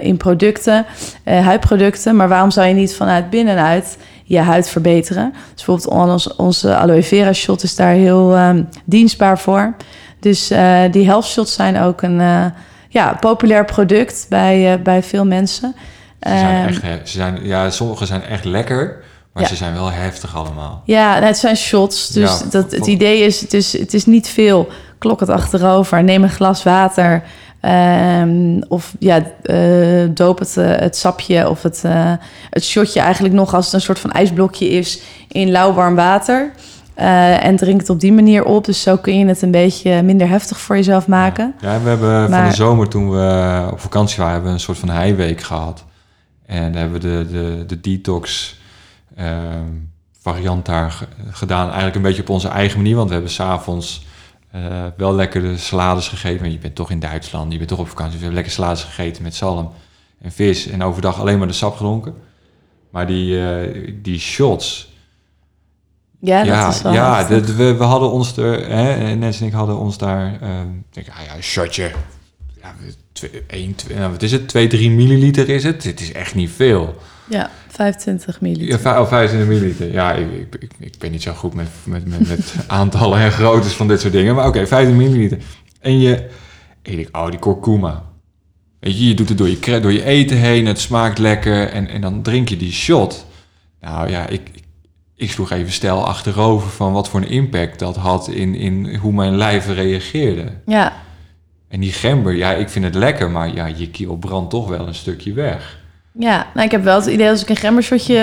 in producten, huidproducten. Maar waarom zou je niet vanuit binnenuit je huid verbeteren? Dus bijvoorbeeld ons, onze aloe vera shot is daar heel ehm, dienstbaar voor. Dus eh, die health shots zijn ook een eh, ja, populair product bij, eh, bij veel mensen. Ze zijn Ehm, echt, ze zijn, ja, sommige zijn echt lekker, maar Ja. ze zijn wel heftig allemaal. Ja, nou, het zijn shots. Dus Ja, dat, het idee is, het is, het is niet veel. Klok het achterover, neem een glas water. Ehm, of ja, eh, doop het, eh, het sapje of het, eh, het shotje eigenlijk nog als het een soort van ijsblokje is in lauw warm water. En drink het op die manier op. Dus zo kun je het een beetje minder heftig voor jezelf maken. Ja, we hebben van de zomer toen we op vakantie waren, hebben we een soort van heiweek gehad. En hebben we de, de, de detox ehm, variant daar ge- gedaan. Eigenlijk een beetje op onze eigen manier. Want we hebben s'avonds eh wel lekker de salades gegeten. Want je bent toch in Duitsland, je bent toch op vakantie. Dus we hebben lekker salades gegeten met zalm en vis. En overdag alleen maar de sap gedronken. Maar die, eh, die shots, Ja, ja, dat is wel ja dat- we, we hadden ons er, hè, Nens en ik hadden ons daar, ehm denk, ah ja, een shotje, ja, twee, één, twee, nou, wat is het, 2, 3 milliliter is het? Dit is echt niet veel. Ja, 25 milliliter. Ja, oh, 25 milliliter. Ja, ik, ik, ik, ik ben niet zo goed met, met, met, met aantallen en groottes van dit soort dingen, maar oké, 25 milliliter. En je, ik denk, oh, die kurkuma. Weet je, je doet het door je, door je eten heen, het smaakt lekker en, en dan drink je die shot. Nou ja, ik, ik, ik sloeg even stijl achterover van wat voor een impact dat had in, in hoe mijn lijf reageerde. Ja, En die gember, ja, ik vind het lekker, maar ja, je kiel brandt toch wel een stukje weg. Ja. Nou, ik heb wel het idee als ik een gembershotje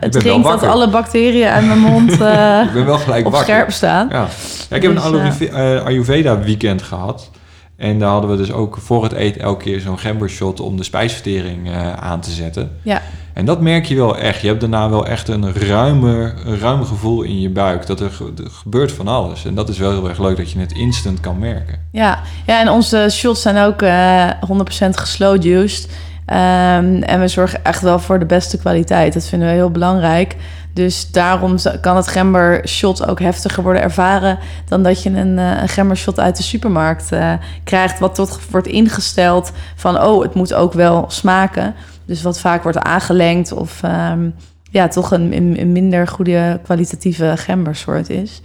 eh, drink... dat alle bacteriën uit mijn mond Ik ben wel gelijk op wakker. scherp staan. Ja. Ja, ik heb Dus, een Ayurve- eh, Ayurveda weekend gehad. En daar hadden we dus ook voor het eten elke keer zo'n gembershot om de spijsvertering aan te zetten. Ja. En dat merk je wel echt. Je hebt daarna wel echt een ruimer, een ruim gevoel in je buik. Dat er, ge- er gebeurt van alles. En dat is wel heel erg leuk dat je het instant kan merken. Ja, ja en onze shots zijn ook eh 100% geslow juiced. Ehm, en we zorgen echt wel voor de beste kwaliteit. Dat vinden we heel belangrijk. Dus daarom kan het gember shot ook heftiger worden ervaren dan dat je een, eh, een gember shot uit de supermarkt eh, krijgt, wat tot wordt ingesteld van oh, het moet ook wel smaken. Dus wat vaak wordt aangelengd of ehm, ja, toch een, een minder goede kwalitatieve gembersoort is.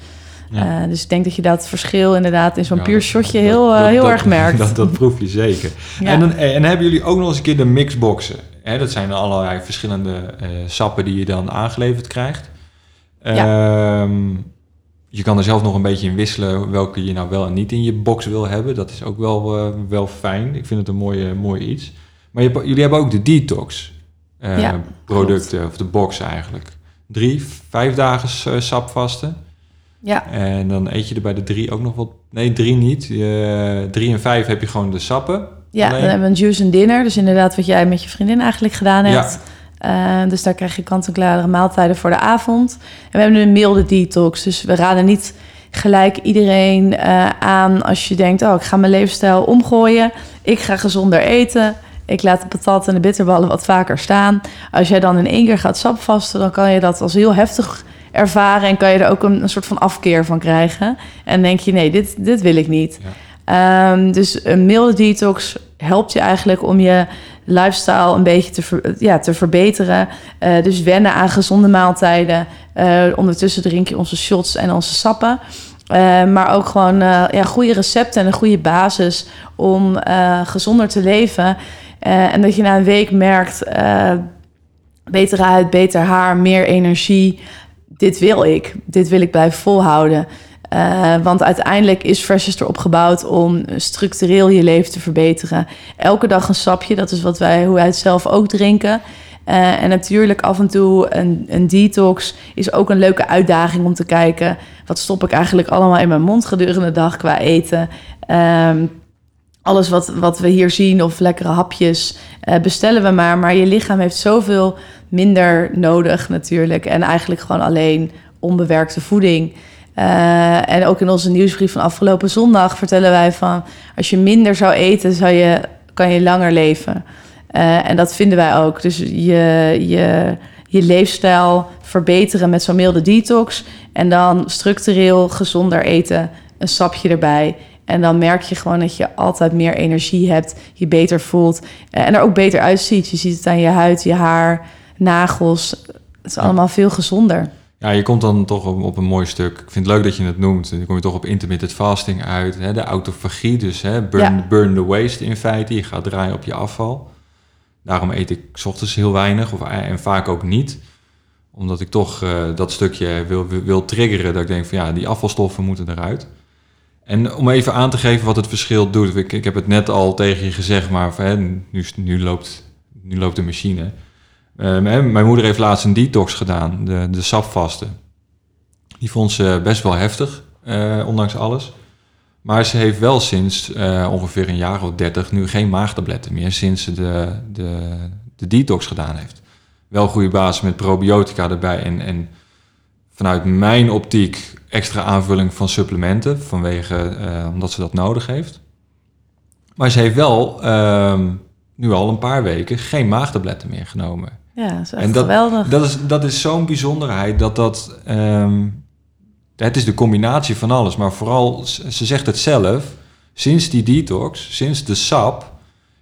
Ja. Eh, dus ik denk dat je dat verschil inderdaad in zo'n Ja, puur dat- shotje dat- heel, eh, dat- heel dat- erg merkt. Dat, dat proef je zeker. Ja. En, dan, en hebben jullie ook nog eens een keer de mixboxen. Hè, dat zijn allerlei verschillende eh, sappen die je dan aangeleverd krijgt. Ehm, je kan er zelf nog een beetje in wisselen welke je nou wel en niet in je box wil hebben. Dat is ook wel, eh, wel fijn. Ik vind het een mooie, mooi iets. Maar je, jullie hebben ook de detox eh, Ja, producten, of de box eigenlijk. Drie, vijf dagen eh, sapvasten. Ja, En dan eet je er bij de drie ook nog wat. Nee, drie niet. Eh, drie en vijf heb je gewoon de sappen. ja Alleen- dan hebben we een juice en dinner. Dus inderdaad wat jij met je vriendin eigenlijk gedaan Ja. hebt. Eh, dus daar krijg je kant-en-klare maaltijden voor de avond. En we hebben nu een milde detox. Dus we raden niet gelijk iedereen eh, aan als je denkt... oh, ik ga mijn levensstijl omgooien. Ik ga gezonder eten. Ik laat de patat en de bitterballen wat vaker staan. Als jij dan in één keer gaat sapvasten... dan kan je dat als heel heftig ervaren... en kan je er ook een, een soort van afkeer van krijgen. En denk je, nee, dit, dit wil ik niet. Ehm, dus een milde detox helpt je eigenlijk om je lifestyle een beetje te, ver- ja, te verbeteren. Eh, dus wennen aan gezonde maaltijden. Eh, ondertussen drink je onze shots en onze sappen. Eh, maar ook gewoon ja, goede recepten en een goede basis om gezonder te leven. En dat je na een week merkt, betere huid, beter haar, meer energie. Dit wil ik. Dit wil ik blijven volhouden. Eh, want uiteindelijk is Freshest erop gebouwd om structureel je leven te verbeteren. Elke dag een sapje, dat is wat wij, hoe wij het zelf ook drinken. Eh, en natuurlijk af en toe een, een detox is ook een leuke uitdaging om te kijken... wat stop ik eigenlijk allemaal in mijn mond gedurende de dag qua eten... Ehm, alles wat, wat we hier zien of lekkere hapjes eh, bestellen we maar. Maar je lichaam heeft zoveel minder nodig natuurlijk. En eigenlijk gewoon alleen onbewerkte voeding. Eh, en ook in onze nieuwsbrief van afgelopen zondag vertellen wij van... als je minder zou eten, zou je, kan je langer leven. Eh, en dat vinden wij ook. Dus je, je, je leefstijl verbeteren met zo'n milde detox... en dan structureel gezonder eten, een sapje erbij... En dan merk je gewoon dat je altijd meer energie hebt, je beter voelt eh, en er ook beter uitziet. Je ziet het aan je huid, je haar, nagels. Het is allemaal veel gezonder. Ja, je komt dan toch op, op een mooi stuk. Ik vind het leuk dat je het noemt. Dan kom je toch op intermittent fasting uit. Hè? De autofagie, dus hè? Burn, Ja. burn the waste in feite. Je gaat draaien op je afval. Daarom eet ik 's ochtends heel weinig of, en vaak ook niet. Omdat ik toch eh, dat stukje wil, wil, wil triggeren. Dat ik denk van ja, die afvalstoffen moeten eruit. En om even aan te geven wat het verschil doet. Ik, ik heb het net al tegen je gezegd, maar hè, nu, nu, loopt, nu loopt de machine. Uh, mijn moeder heeft laatst een detox gedaan, de, de sapvasten. Die vond ze best wel heftig, uh, ondanks alles. Maar ze heeft wel sinds uh, ongeveer een jaar of dertig nu geen maagtabletten meer, sinds ze de, de, de detox gedaan heeft. Wel goede basis met probiotica erbij en, en vanuit mijn optiek extra aanvulling van supplementen, vanwege, uh, omdat ze dat nodig heeft. Maar ze heeft wel uh, nu al een paar weken geen maagtabletten meer genomen. Ja, dat is en dat, geweldig. Dat is, dat is zo'n bijzonderheid dat dat... Um, het is de combinatie van alles, maar vooral, ze zegt het zelf, sinds die detox, sinds de sap,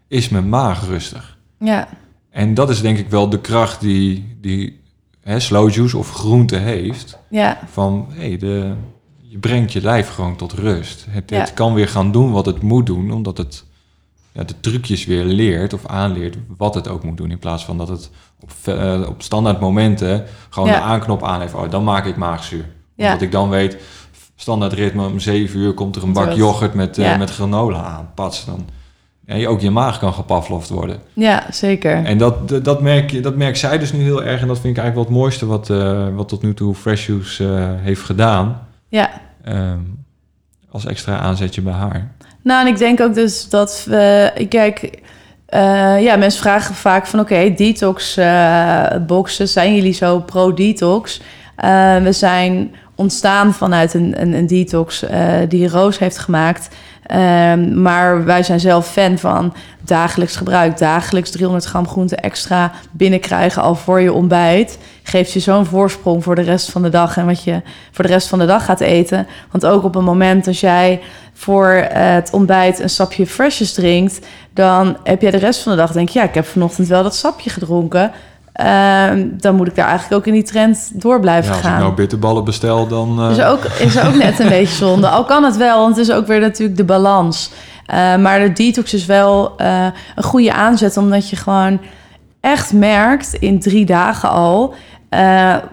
is mijn maag rustig. Ja. En dat is denk ik wel de kracht die, die hè, slow juice of groente heeft. Ja. Van, hé, hey, de, je brengt je lijf gewoon tot rust. Het, het kan weer gaan doen wat het moet doen, omdat het ja, de trucjes weer leert of aanleert wat het ook moet doen. In plaats van dat het op, uh, op standaard momenten gewoon de aanknop aan heeft. Oh, dan maak ik maagzuur. Ja. Omdat ik dan weet, standaard ritme om 7 uur komt er een bak yoghurt met, uh, met granola aan. Pats, dan ja, ook je maag kan gepafloft worden. Ja, zeker. En dat, dat, merk, je, dat merkt zij dus nu heel erg. En dat vind ik eigenlijk wel het mooiste wat, uh, wat tot nu toe Fresh Juice uh, heeft gedaan. Ja. Um, als extra aanzetje bij haar. Nou, en ik denk ook dus dat we... Kijk, uh, ja, mensen vragen vaak van... Oké, okay, detox boxen, zijn jullie zo pro-detox? we zijn ontstaan vanuit een, een, een detox die Roos heeft gemaakt... Um, maar wij zijn zelf fan van dagelijks gebruik. Dagelijks 300 gram groente extra binnenkrijgen al voor je ontbijt. Geeft je zo'n voorsprong voor de rest van de dag en wat je voor de rest van de dag gaat eten. Want ook op een moment als jij voor het ontbijt een sapje freshes drinkt, dan heb jij de rest van de dag denk je, ja, ik heb vanochtend wel dat sapje gedronken. Uh, dan moet ik daar eigenlijk ook in die trend door blijven ja, gaan. Als ik nou bitterballen bestel, dan... Uh... Is, ook, is ook net een beetje zonde. Al kan het wel, want het is ook weer natuurlijk de balans. Uh, maar de detox is wel een goede aanzet, omdat je gewoon echt merkt in drie dagen al...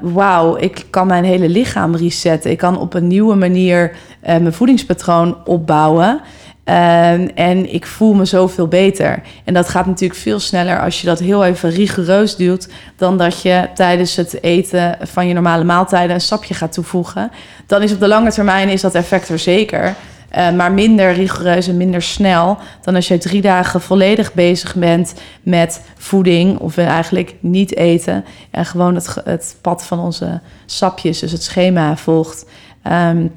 wauw, ik kan mijn hele lichaam resetten. Ik kan op een nieuwe manier mijn voedingspatroon opbouwen... Um, en ik voel me zoveel beter. En dat gaat natuurlijk veel sneller als je dat heel even rigoureus doet, dan dat je tijdens het eten van je normale maaltijden een sapje gaat toevoegen. Dan is op de lange termijn is dat effect er zeker. Uh, maar minder rigoureus en minder snel dan als je drie dagen volledig bezig bent met voeding of eigenlijk niet eten en gewoon het, het pad van onze sapjes, dus het schema volgt. Um,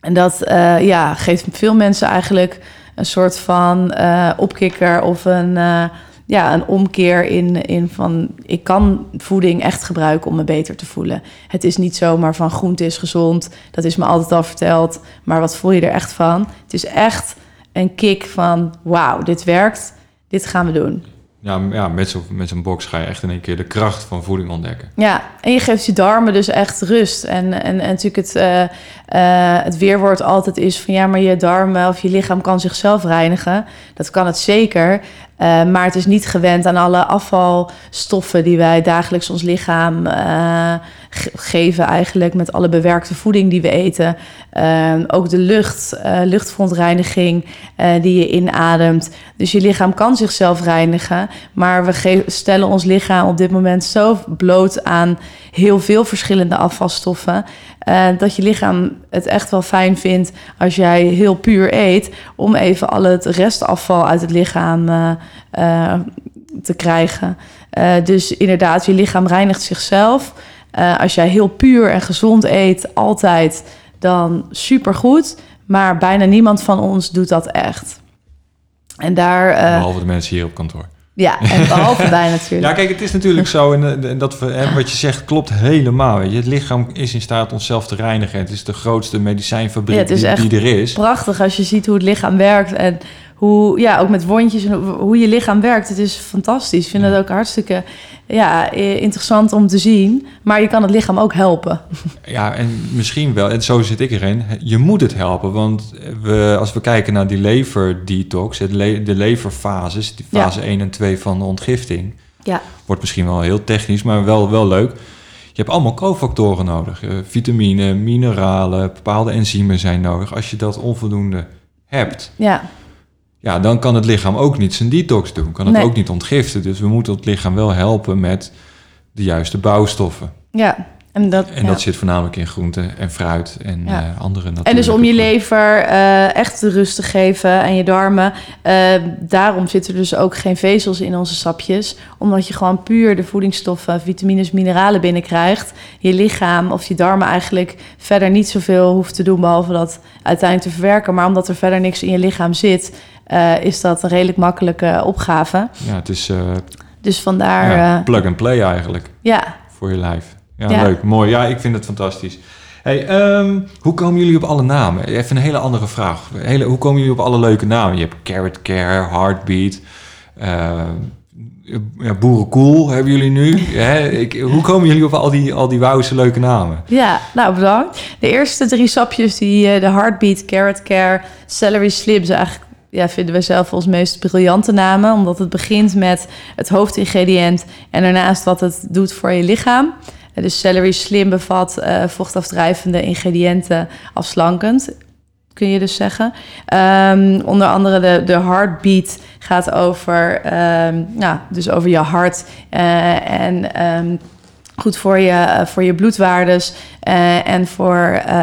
en dat uh, ja, geeft veel mensen eigenlijk een soort van opkikker of een, ja, een omkeer in, in van ik kan voeding echt gebruiken om me beter te voelen. Het is niet zomaar van groente is gezond, dat is me altijd al verteld, maar wat voel je er echt van? Het is echt een kick van wauw, dit werkt, dit gaan we doen. Ja, ja met zo'n met box ga je echt in één keer de kracht van voeding ontdekken. Ja, en je geeft je darmen dus echt rust. En, en, en natuurlijk het, uh, uh, het weerwoord altijd is van... ja, maar je darmen of je lichaam kan zichzelf reinigen. Dat kan het zeker. Uh, maar het is niet gewend aan alle afvalstoffen die wij dagelijks ons lichaam uh, geven, eigenlijk met alle bewerkte voeding die we eten. Uh, ook de lucht, luchtverontreiniging die je inademt. Dus je lichaam kan zichzelf reinigen, maar we stellen ons lichaam op dit moment zo bloot aan heel veel verschillende afvalstoffen. Uh, dat je lichaam het echt wel fijn vindt als jij heel puur eet, om even al het restafval uit het lichaam uh, uh, te krijgen. dus inderdaad, je lichaam reinigt zichzelf. als jij heel puur en gezond eet, altijd, dan supergoed. Maar bijna niemand van ons doet dat echt. En daar. Behalve de mensen hier op kantoor. Ja, en behalve bij natuurlijk. Ja, kijk, het is natuurlijk zo, en, en dat hè, wat je zegt klopt helemaal. Weet je. Het lichaam is in staat onszelf te reinigen. Het is de grootste medicijnfabriek die, die, er is. Prachtig als je ziet hoe het lichaam werkt en hoe, ja, ook met wondjes en hoe je lichaam werkt. Het is fantastisch. Ik vind het ook hartstikke ja, interessant om te zien. Maar je kan het lichaam ook helpen. Ja, en misschien wel, en zo zit ik erin, je moet het helpen. Want we, als we kijken naar die leverdetox, de leverfases, die fase ja. 1 en 2 van de ontgifting... Ja. Wordt misschien wel heel technisch, maar wel, wel leuk Je hebt allemaal cofactoren nodig. Uh, vitamine, mineralen, bepaalde enzymen zijn nodig. Als je dat onvoldoende hebt, Ja, ja, dan kan het lichaam ook niet zijn detox doen. Kan het Nee. ook niet ontgiften. Dus we moeten het lichaam wel helpen met de juiste bouwstoffen. ja. En dat, En ja. dat zit voornamelijk in groenten en fruit en Ja. eh, andere En dus om je lever eh, echt de rust te geven en je darmen. eh, daarom zitten er dus ook geen vezels in onze sapjes. Omdat je gewoon puur de voedingsstoffen, vitamines, mineralen binnenkrijgt. Je lichaam of je darmen eigenlijk verder niet zoveel hoeft te doen... behalve dat uiteindelijk te verwerken. Maar omdat er verder niks in je lichaam zit... eh, is dat een redelijk makkelijke opgave. Ja, het is eh, Dus vandaar... ja, ja, plug and play eigenlijk ja, voor je lijf. Ja, Ja. leuk. Mooi. Ja, ik vind het fantastisch. Hey, ehm, hoe komen jullie op alle namen? Even een hele andere vraag. Hele, hoe komen jullie op alle leuke namen? Je hebt Carrot Care, Heartbeat, eh, ja, Boerenkoel hebben jullie nu. Ik, hoe komen jullie op al die, al die wauwse leuke namen? Ja, nou bedankt. De eerste drie sapjes, die, eh, de Heartbeat, Carrot Care, Celery Slim, zijn eigenlijk ja, vinden we zelf ons meest briljante namen. Omdat het begint met het hoofdingrediënt en daarnaast wat het doet voor je lichaam. Eh, Dus Celery Slim bevat eh, vochtafdrijvende ingrediënten afslankend. Kun je dus zeggen. Ehm, onder andere de, de heartbeat gaat over, nou, dus over je hart. eh, en ehm, goed voor je, eh, voor je bloedwaardes eh, en voor eh,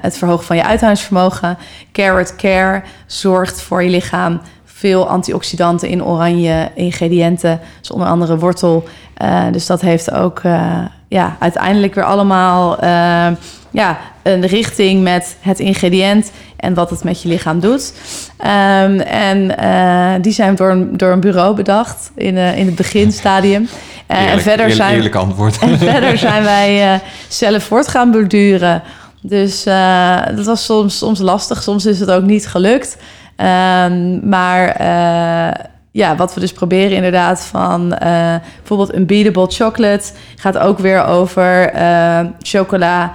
het verhogen van je uithoudingsvermogen. Carrot Care zorgt voor je lichaam veel antioxidanten in oranje ingrediënten, dus onder andere wortel. Dus dat heeft ook ja, uiteindelijk weer allemaal ja, een richting met het ingrediënt en wat het met je lichaam doet. Ehm, en eh, die zijn door een, door een bureau bedacht in, eh, in het beginstadium. Eh, en verder eerlijk, zijn eerlijk antwoord. en verder zijn wij zelf voort gaan borduren. Dus dat was soms, soms lastig, soms is het ook niet gelukt. Ehm, maar ja, wat we dus proberen inderdaad van bijvoorbeeld Unbeatable Chocolate... gaat ook weer over chocola,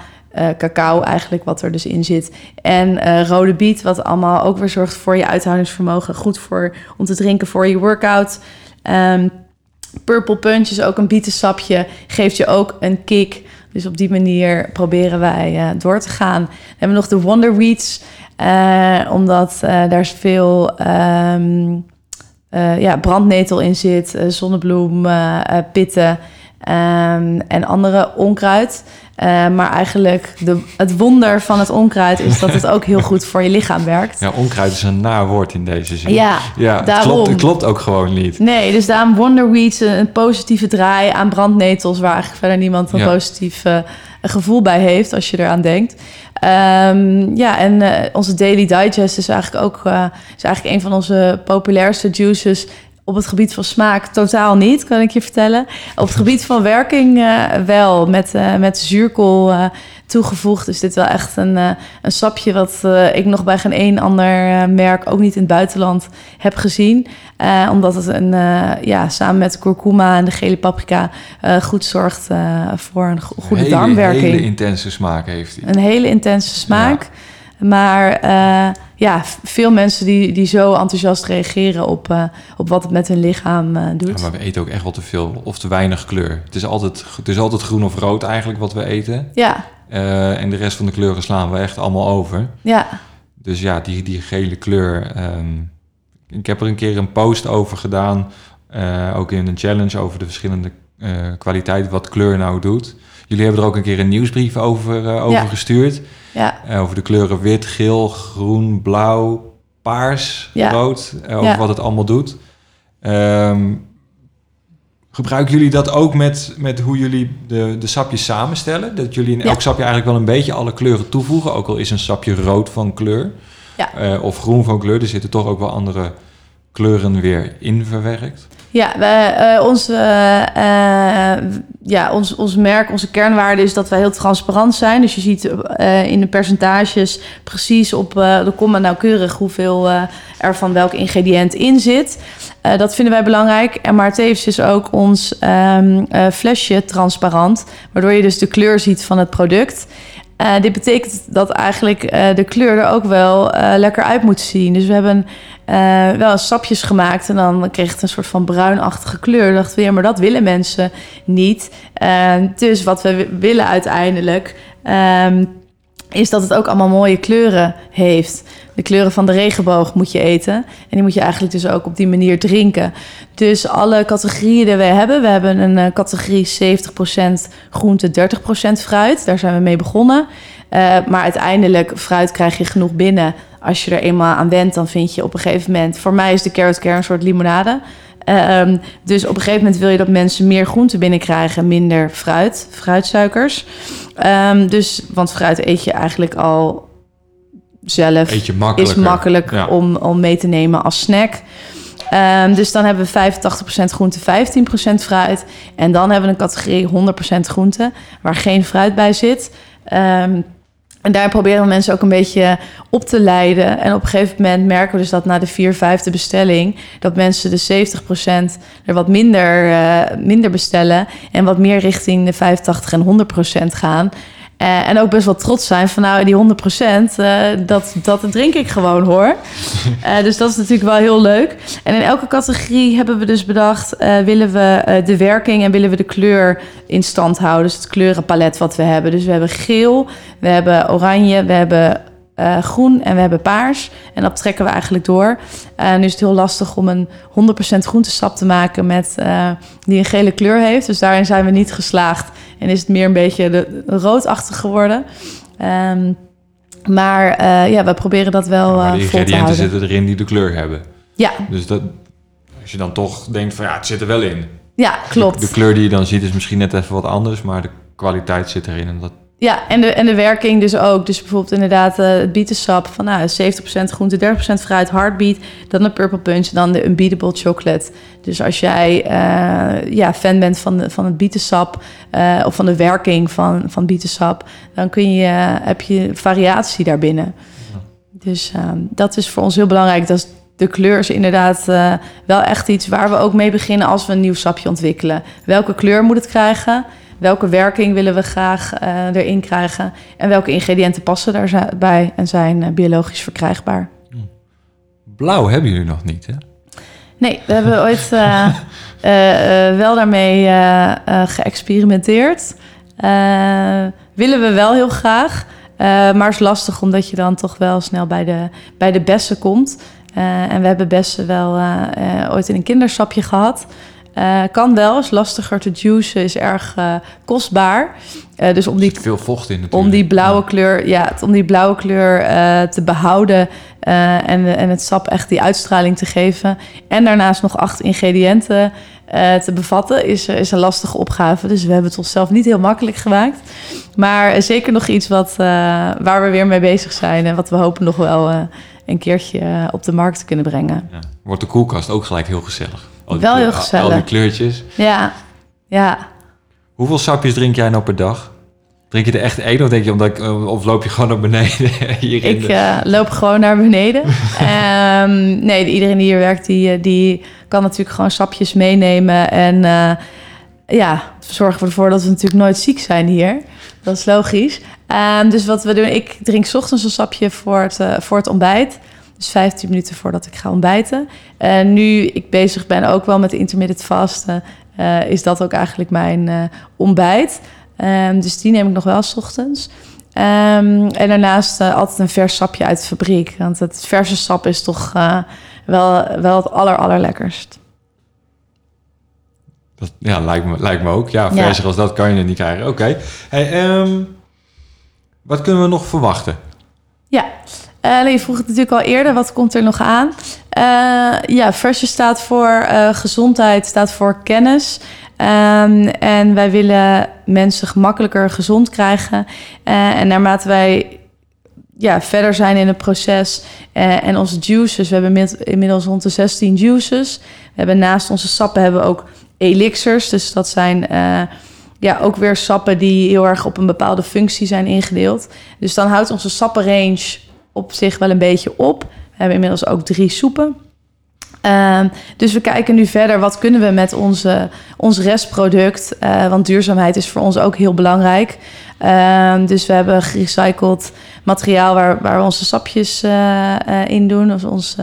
cacao eigenlijk, wat er dus in zit. En eh, rode biet, wat allemaal ook weer zorgt voor je uithoudingsvermogen. Goed voor, om te drinken voor je workout. Ehm, Purple Punch is ook een bietensapje, geeft je ook een kick. Dus op die manier proberen wij eh, door te gaan. Dan hebben we nog de Wonder eh, omdat eh, daar veel ehm, eh, ja, brandnetel in zit, eh, zonnebloem, eh, eh, pitten ehm, en andere onkruid. Eh, maar eigenlijk de, het wonder van het onkruid is dat het ook heel goed voor je lichaam werkt. Ja, onkruid is een naar woord in deze zin. Ja, ja het, daarom. klopt, het klopt ook gewoon niet. Nee, dus daarom Wonderweeds een, een positieve draai aan brandnetels... waar eigenlijk verder niemand een Ja. positief eh, gevoel bij heeft als je eraan denkt. Ehm, ja, en eh, onze Daily Digest is eigenlijk ook eh, is eigenlijk een van onze populairste juices... Op het gebied van smaak totaal niet, kan ik je vertellen. Op het gebied van werking eh, wel, met, eh, met zuurkool eh, toegevoegd. is dit wel echt een, een sapje wat ik nog bij geen één ander merk, ook niet in het buitenland, heb gezien. Omdat het een, ja, samen met kurkuma en de gele paprika goed zorgt voor een go- goede hele, darmwerking. hele intense smaak heeft hij. Een hele intense smaak. Maar eh, ja, veel mensen die, die zo enthousiast reageren op, eh, op wat het met hun lichaam eh, doet. Ja, maar we eten ook echt wel te veel of te weinig kleur. Het is altijd, het is altijd groen of rood eigenlijk wat we eten. Ja, en de rest van de kleuren slaan we echt allemaal over. ja, Dus ja, die, die gele kleur. ehm, ik heb er een keer een post over gedaan. ook in een challenge over de verschillende kwaliteiten wat kleur nou doet. Jullie hebben er ook een keer een nieuwsbrief over, over Ja. gestuurd. Ja. Eh, over de kleuren wit, geel, groen, blauw, paars, Ja. rood. eh, over Ja. wat het allemaal doet. Ehm, gebruiken jullie dat ook met, met hoe jullie de, de sapjes samenstellen? Dat jullie in elk sapje eigenlijk wel een beetje alle kleuren toevoegen. Ook al is een sapje rood van kleur. Ja. eh, of groen van kleur. Er zitten toch ook wel andere kleuren weer in verwerkt. Ja, wij, eh, onze, eh, eh, ja ons, ons merk, onze kernwaarde is dat wij heel transparant zijn. Dus je ziet in de percentages precies op de komma nauwkeurig hoeveel er van welk ingrediënt in zit. Dat vinden wij belangrijk. En maar tevens is ook ons ehm, eh, flesje transparant, waardoor je dus de kleur ziet van het product. Uh, dit betekent dat eigenlijk uh, de kleur er ook wel uh, lekker uit moet zien. Dus we hebben wel sapjes gemaakt en dan kreeg het een soort van bruinachtige kleur. Dan dachten we, ja, maar dat willen mensen niet. dus wat we willen uiteindelijk... Um, is dat het ook allemaal mooie kleuren heeft. De kleuren van de regenboog moet je eten. En die moet je eigenlijk dus ook op die manier drinken. Dus alle categorieën die we hebben. We hebben een uh, categorie 70% groente, 30% fruit. Daar zijn we mee begonnen. Uh, maar uiteindelijk, fruit krijg je genoeg binnen. Als je er eenmaal aan went, dan vind je op een gegeven moment... Voor mij is de carrot care een soort limonade. Uh, dus op een gegeven moment wil je dat mensen meer groente binnenkrijgen, minder fruit, fruitsuikers. Um, dus, want fruit eet je eigenlijk al zelf. Is makkelijk ja. om, om mee te nemen als snack. Um, dus dan hebben we 85% groente, 15% fruit. En dan hebben we een categorie 100% groente, waar geen fruit bij zit. Um, en daar proberen we mensen ook een beetje op te leiden. En op een gegeven moment merken we dus dat na de vier, vijfde bestelling... dat mensen de 70% er wat minder, uh, minder bestellen... en wat meer richting de 85 en 100% gaan. Uh, en ook best wel trots zijn van nou, die 100%, uh, dat, dat drink ik gewoon hoor. Uh, dus dat is natuurlijk wel heel leuk. En in elke categorie hebben we dus bedacht, willen we de werking en willen we de kleur in stand houden. Dus het kleurenpalet wat we hebben. Dus we hebben geel, we hebben oranje, we hebben uh, groen en we hebben paars. En dat trekken we eigenlijk door. Uh, nu is het heel lastig om een 100% groentesap te maken met, uh, die een gele kleur heeft. Dus daarin zijn we niet geslaagd. En is het meer een beetje de, roodachtig geworden. Um, maar ja, we proberen dat wel ja, de ingrediënten zitten erin die de kleur hebben. Ja. Dus dat, als je dan toch denkt van ja, het zit er wel in. Ja, klopt. De, de kleur die je dan ziet is misschien net even wat anders, maar de kwaliteit zit erin. En dat ja, en de, en de werking dus ook. Dus bijvoorbeeld inderdaad uh, het bietensap van nou, 70% groente, 30% fruit, heartbeat. Dan de purple punch, dan de unbeatable chocolate. Dus als jij uh, ja, fan bent van, de, van het bietensap uh, of van de werking van, van bietensap... dan kun je, heb je variatie daarbinnen. Ja. Dus dat is voor ons heel belangrijk. Dat is, de kleur is inderdaad wel echt iets waar we ook mee beginnen... als we een nieuw sapje ontwikkelen. Welke kleur moet het krijgen welke werking willen we graag uh, erin krijgen en welke ingrediënten passen daarbij en zijn uh, biologisch verkrijgbaar. Blauw hebben jullie nog niet, hè? Nee, we hebben ooit uh, wel daarmee geëxperimenteerd. willen we wel heel graag, maar is lastig omdat je dan toch wel snel bij de, bij de bessen komt. en we hebben bessen wel ooit in een kindersapje gehad. Uh, kan wel, is lastiger te juicen, is erg uh, kostbaar. Uh, dus om die, veel vocht in Om die blauwe kleur, ja, om die blauwe kleur te behouden en, en het sap echt die uitstraling te geven. En daarnaast nog acht ingrediënten te bevatten, is, is een lastige opgave. Dus we hebben het onszelf niet heel makkelijk gemaakt. Maar zeker nog iets wat, waar we weer mee bezig zijn en wat we hopen nog wel een keertje op de markt te kunnen brengen. Ja. Wordt de koelkast ook gelijk heel gezellig? Wel heel gezellig. Al die kleurtjes. Ja, ja. Hoeveel sapjes drink jij nou per dag? Drink je er echt één of denk je omdat ik, eh, of loop je gewoon naar beneden? Hierin ik uh, loop gewoon naar beneden. um, nee, iedereen die hier werkt, die, eh, die kan natuurlijk gewoon sapjes meenemen. En uh, ja, zorgen we ervoor dat we natuurlijk nooit ziek zijn hier. Dat is logisch. Um, dus wat we doen, ik drink ochtends een sapje voor het, uh, voor het ontbijt. Dus 15 minuten voordat ik ga ontbijten. En nu ik bezig ben ook wel met intermittent vasten, uh, is dat ook eigenlijk mijn uh, ontbijt. Um, dus die neem ik nog wel s ochtends. Um, en daarnaast uh, altijd een vers sapje uit de fabriek. Want het verse sap is toch wel, wel het aller, allerlekkerst. Dat, ja, lijkt me, lijkt me ook. Ja, verser ja. als dat kan je er niet krijgen. Oké. Okay. Hey, um, wat kunnen we nog verwachten? Ja, uh, je vroeg het natuurlijk al eerder, wat komt er nog aan? Uh, ja, Fresh staat voor uh, gezondheid, staat voor kennis. Um, en wij willen mensen gemakkelijker gezond krijgen. en naarmate wij ja, verder zijn in het proces en onze juices, we hebben inmiddels rond de 16 juices. We hebben naast onze sappen hebben we ook elixirs, dus dat zijn ja, ook weer sappen die heel erg op een bepaalde functie zijn ingedeeld. Dus dan houdt onze sappenrange op zich wel een beetje op. We hebben inmiddels ook drie soepen. Ehm, dus we kijken nu verder, wat kunnen we met onze, ons restproduct? Uh, want duurzaamheid is voor ons ook heel belangrijk. Ehm, dus we hebben gerecycled materiaal waar, waar we onze sapjes uh, in doen. Dus ons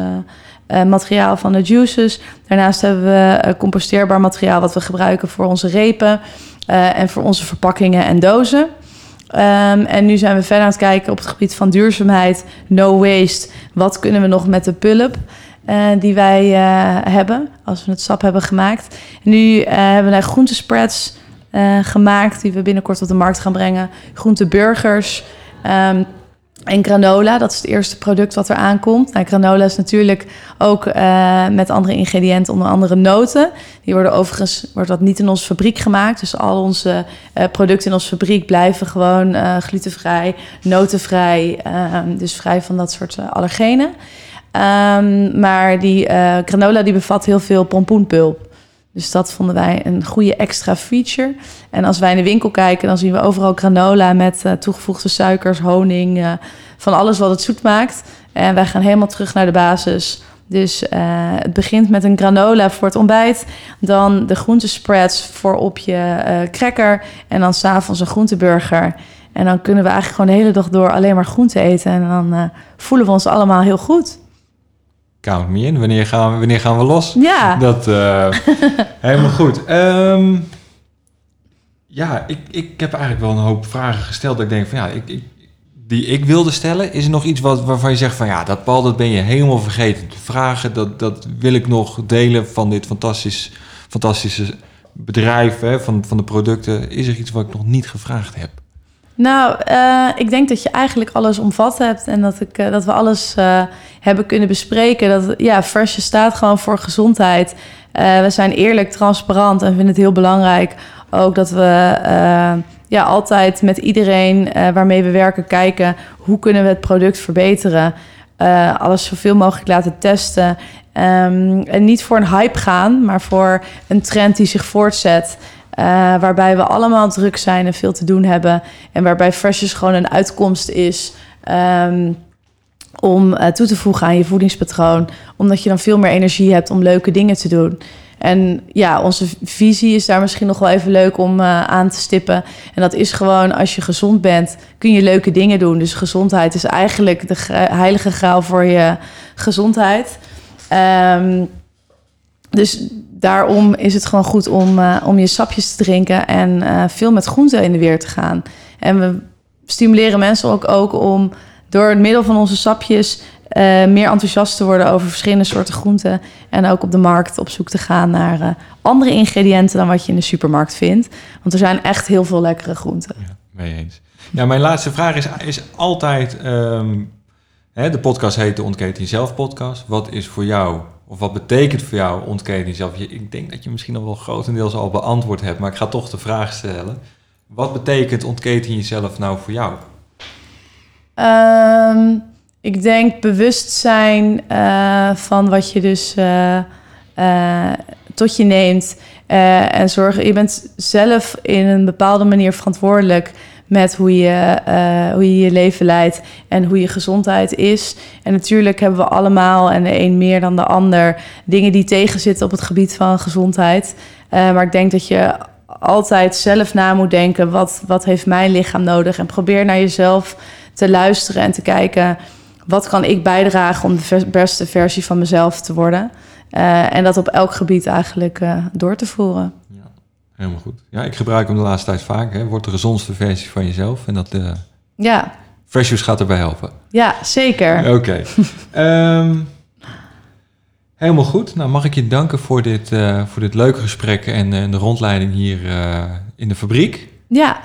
materiaal van de juices. Daarnaast hebben we composteerbaar materiaal wat we gebruiken voor onze repen. en voor onze verpakkingen en dozen. Um, en nu zijn we verder aan het kijken op het gebied van duurzaamheid, no waste. Wat kunnen we nog met de pulp? Uh, die wij uh, hebben als we het sap hebben gemaakt. Nu uh, hebben wij groentespreads gemaakt die we binnenkort op de markt gaan brengen. Groenteburgers um, en granola. Dat is het eerste product wat er aankomt. Nou, granola is natuurlijk ook met andere ingrediënten, onder andere noten. Die worden overigens wordt dat niet in onze fabriek gemaakt. Dus al onze producten in onze fabriek blijven gewoon glutenvrij, notenvrij. Ehm, dus vrij van dat soort allergenen. Um, maar die granola die bevat heel veel pompoenpulp. Dus dat vonden wij een goede extra feature. En als wij in de winkel kijken, dan zien we overal granola met uh, toegevoegde suikers, honing, uh, van alles wat het zoet maakt. En wij gaan helemaal terug naar de basis. Dus het begint met een granola voor het ontbijt. Dan de groentespreads voor op je cracker. En dan s'avonds een groenteburger. En dan kunnen we eigenlijk gewoon de hele dag door alleen maar groente eten. En dan voelen we ons allemaal heel goed count me in. Wanneer gaan we, wanneer gaan we los? Ja. Dat, uh, helemaal goed. Um, ja, ik, ik heb eigenlijk wel een hoop vragen gesteld. Dat ik denk van ja, ik, ik, die ik wilde stellen. Is er nog iets wat, waarvan je zegt van ja, dat Paul, dat ben je helemaal vergeten te vragen. Dat, dat wil ik nog delen van dit fantastisch, fantastische bedrijf, hè, van, van de producten. Is er iets wat ik nog niet gevraagd heb? Nou, uh, ik denk dat je eigenlijk alles omvat hebt en dat, ik, uh, dat we alles uh, hebben kunnen bespreken. Dat ja, Fresh staat gewoon voor gezondheid. we zijn eerlijk, transparant en vinden het heel belangrijk ook dat we ja, altijd met iedereen waarmee we werken kijken hoe kunnen we het product verbeteren. alles zoveel mogelijk laten testen. Um, en niet voor een hype gaan, maar voor een trend die zich voortzet. Uh, waarbij we allemaal druk zijn en veel te doen hebben. En waarbij Freshers gewoon een uitkomst is um, om uh, toe te voegen aan je voedingspatroon. Omdat je dan veel meer energie hebt om leuke dingen te doen. En ja, onze visie is daar misschien nog wel even leuk om uh, aan te stippen. En dat is gewoon, als je gezond bent, kun je leuke dingen doen. Dus gezondheid is eigenlijk de heilige graal voor je gezondheid. Um, dus daarom is het gewoon goed om, uh, om je sapjes te drinken en uh, veel met groenten in de weer te gaan. En we stimuleren mensen ook, ook om door het middel van onze sapjes uh, meer enthousiast te worden over verschillende soorten groenten. En ook op de markt op zoek te gaan naar andere ingrediënten dan wat je in de supermarkt vindt. Want er zijn echt heel veel lekkere groenten. Ja, mee eens. Ja, mijn laatste vraag is, is altijd... Um, hè, de podcast heet de Ontketen Jezelf podcast. Wat is voor jou of wat betekent voor jou ontkennen jezelf? Ik denk dat je misschien al wel grotendeels al beantwoord hebt, maar ik ga toch de vraag stellen. Wat betekent ontketen jezelf nou voor jou? Um, ik denk bewustzijn uh, van wat je dus uh, uh, tot je neemt. en zorgen, je bent zelf in een bepaalde manier verantwoordelijk met hoe je, uh, hoe je je leven leidt en hoe je gezondheid is. En natuurlijk hebben we allemaal, en de een meer dan de ander, dingen die tegenzitten op het gebied van gezondheid. Uh, maar ik denk dat je altijd zelf na moet denken: wat, wat heeft mijn lichaam nodig? En probeer naar jezelf te luisteren en te kijken. Wat kan ik bijdragen om de beste versie van mezelf te worden? Uh, en dat op elk gebied eigenlijk door te voeren. Helemaal goed. Ja, ik gebruik hem de laatste tijd vaak. Hè. Wordt de gezondste versie van jezelf. En dat de ja. Freshers gaat erbij helpen. Ja, zeker. Oké. Okay. um, helemaal goed. Nou, mag ik je danken voor dit, uh, voor dit leuke gesprek en uh, de rondleiding hier uh, in de fabriek. Ja.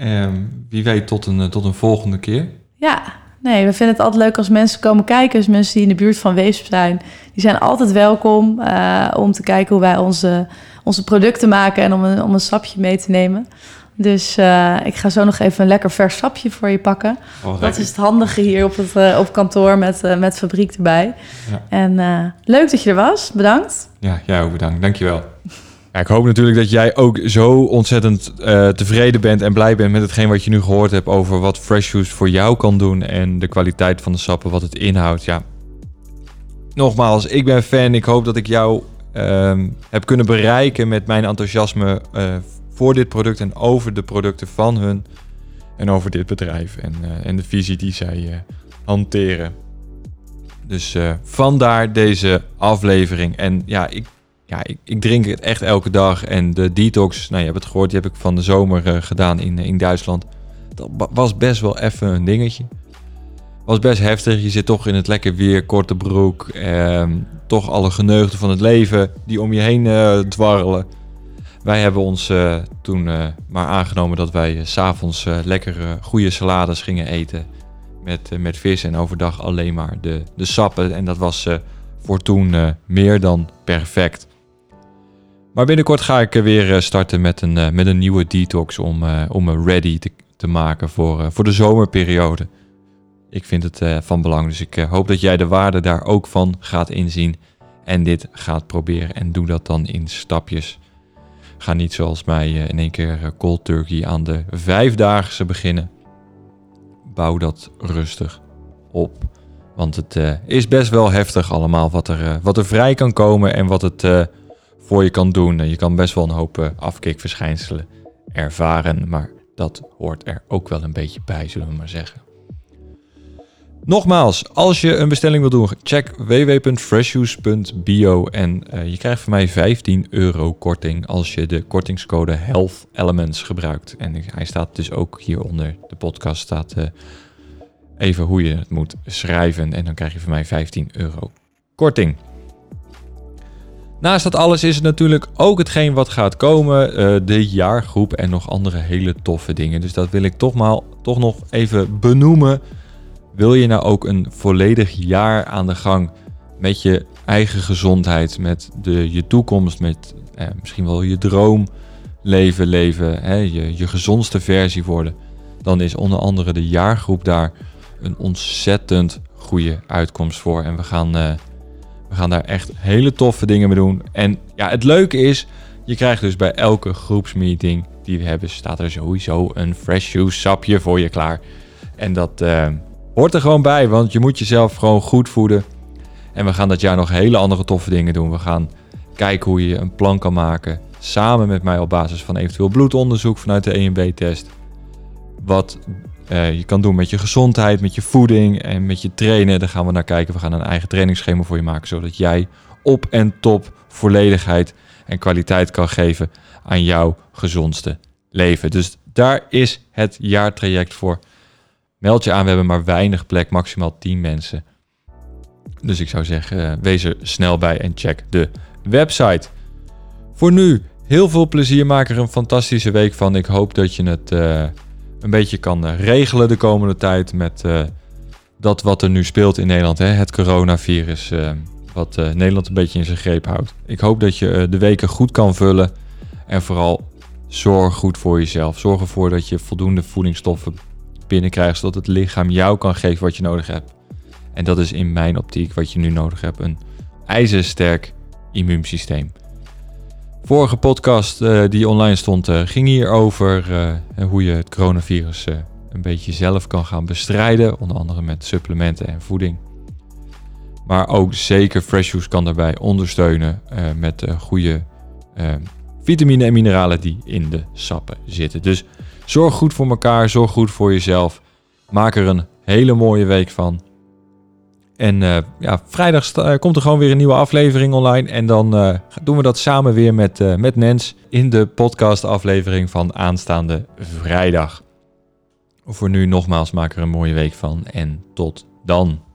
Um, wie weet tot een, tot een volgende keer. Ja, nee, we vinden het altijd leuk als mensen komen kijken. Dus mensen die in de buurt van Weesp zijn. Die zijn altijd welkom om te kijken hoe wij onze onze producten maken en om een, om een sapje mee te nemen. Dus uh, ik ga zo nog even een lekker vers sapje voor je pakken. Oh, dat is het handige hier op het uh, op kantoor met, uh, met fabriek erbij. Ja. En leuk dat je er was. Bedankt. Ja, jij ook bedankt. Dankjewel. Ik hoop natuurlijk dat jij ook zo ontzettend tevreden bent en blij bent met hetgeen wat je nu gehoord hebt over wat Fresh Juice voor jou kan doen en de kwaliteit van de sappen, wat het inhoudt. Ja, nogmaals, ik ben fan. Ik hoop dat ik jou ehm, heb kunnen bereiken met mijn enthousiasme uh, voor dit product en over de producten van hun. En over dit bedrijf en, uh, en de visie die zij hanteren. Dus vandaar deze aflevering. En ja, ik ja, ik, ik, drink het echt elke dag. En de detox, nou je hebt het gehoord, die heb ik van de zomer uh, gedaan in, in Duitsland. Dat was best wel even een dingetje. Was best heftig. Je zit toch in het lekker weer, korte broek. Eh, toch alle geneugden van het leven die om je heen uh, dwarrelen. Wij hebben ons uh, toen maar aangenomen dat wij s s'avonds lekker goede salades gingen eten. Met, met vis en overdag alleen maar de, de sappen. En dat was voor toen meer dan perfect. Maar binnenkort ga ik weer eh, starten met een, eh, met een nieuwe detox om, om me ready te, te maken voor, voor de zomerperiode. Ik vind het van belang, dus ik hoop dat jij de waarde daar ook van gaat inzien en dit gaat proberen. En doe dat dan in stapjes. Ga niet zoals mij in één keer cold turkey aan de vijfdaagse beginnen. Bouw dat rustig op. Want het is best wel heftig allemaal wat er, wat er vrij kan komen en wat het je kan doen. Je kan best wel een hoop uh, afkikverschijnselen ervaren, maar dat hoort er ook wel een beetje bij, zullen we maar zeggen. Nogmaals, als je een bestelling wil doen, check www.freshjuice.bio en uh, je krijgt van mij 15 euro korting als je de kortingscode Health Elements gebruikt. En hij staat dus ook hieronder. De podcast staat uh, even hoe je het moet schrijven en dan krijg je van mij 15 euro korting. Naast dat alles is het natuurlijk ook hetgeen wat gaat komen, uh, de jaargroep en nog andere hele toffe dingen. Dus dat wil ik toch, maar, toch nog even benoemen. Wil je nou ook een volledig jaar aan de gang met je eigen gezondheid, met de, je toekomst, met eh, misschien wel je droomleven leven, hè, je, je gezondste versie worden, dan is onder andere de jaargroep daar een ontzettend goede uitkomst voor. En we gaan... Uh, we gaan daar echt hele toffe dingen mee doen. En ja, het leuke is, je krijgt dus bij elke groepsmeeting die we hebben, staat er sowieso een fresh juice sapje voor je klaar. En dat uh, hoort er gewoon bij, want je moet jezelf gewoon goed voeden. En we gaan dat jaar nog hele andere toffe dingen doen. We gaan kijken hoe je een plan kan maken. Samen met mij op basis van eventueel bloedonderzoek vanuit de EMB-test. Wat uh, je kan doen met je gezondheid, met je voeding en met je trainen. Daar gaan we naar kijken. We gaan een eigen trainingsschema voor je maken, zodat jij op en top volledigheid en kwaliteit kan geven aan jouw gezondste leven. Dus daar is het jaartraject voor. Meld je aan, we hebben maar weinig plek, maximaal 10 mensen. Dus ik zou zeggen, uh, wees er snel bij en check de website. Voor nu, heel veel plezier, maak er een fantastische week van. Ik hoop dat je het... Uh, een beetje kan eh, regelen de komende tijd met uh, dat wat er nu speelt in Nederland. Hè? Het coronavirus, uh, wat Nederland een beetje in zijn greep houdt. Ik hoop dat je de weken goed kan vullen en vooral zorg goed voor jezelf. Zorg ervoor dat je voldoende voedingsstoffen binnenkrijgt, zodat het lichaam jou kan geven wat je nodig hebt. En dat is in mijn optiek wat je nu nodig hebt: een ijzersterk immuunsysteem. Vorige podcast uh, die online stond uh, ging hier over uh, hoe je het coronavirus een beetje zelf kan gaan bestrijden. Onder andere met supplementen en voeding. Maar ook zeker Fresh Juice kan daarbij ondersteunen met goede vitamine en mineralen die in de sappen zitten. Dus zorg goed voor elkaar, zorg goed voor jezelf. Maak er een hele mooie week van. En uh, ja, vrijdag uh, komt er gewoon weer een nieuwe aflevering online. En dan uh, doen we dat samen weer met, met Nens in de podcast aflevering van aanstaande vrijdag. Voor nu nogmaals, maak er een mooie week van en tot dan.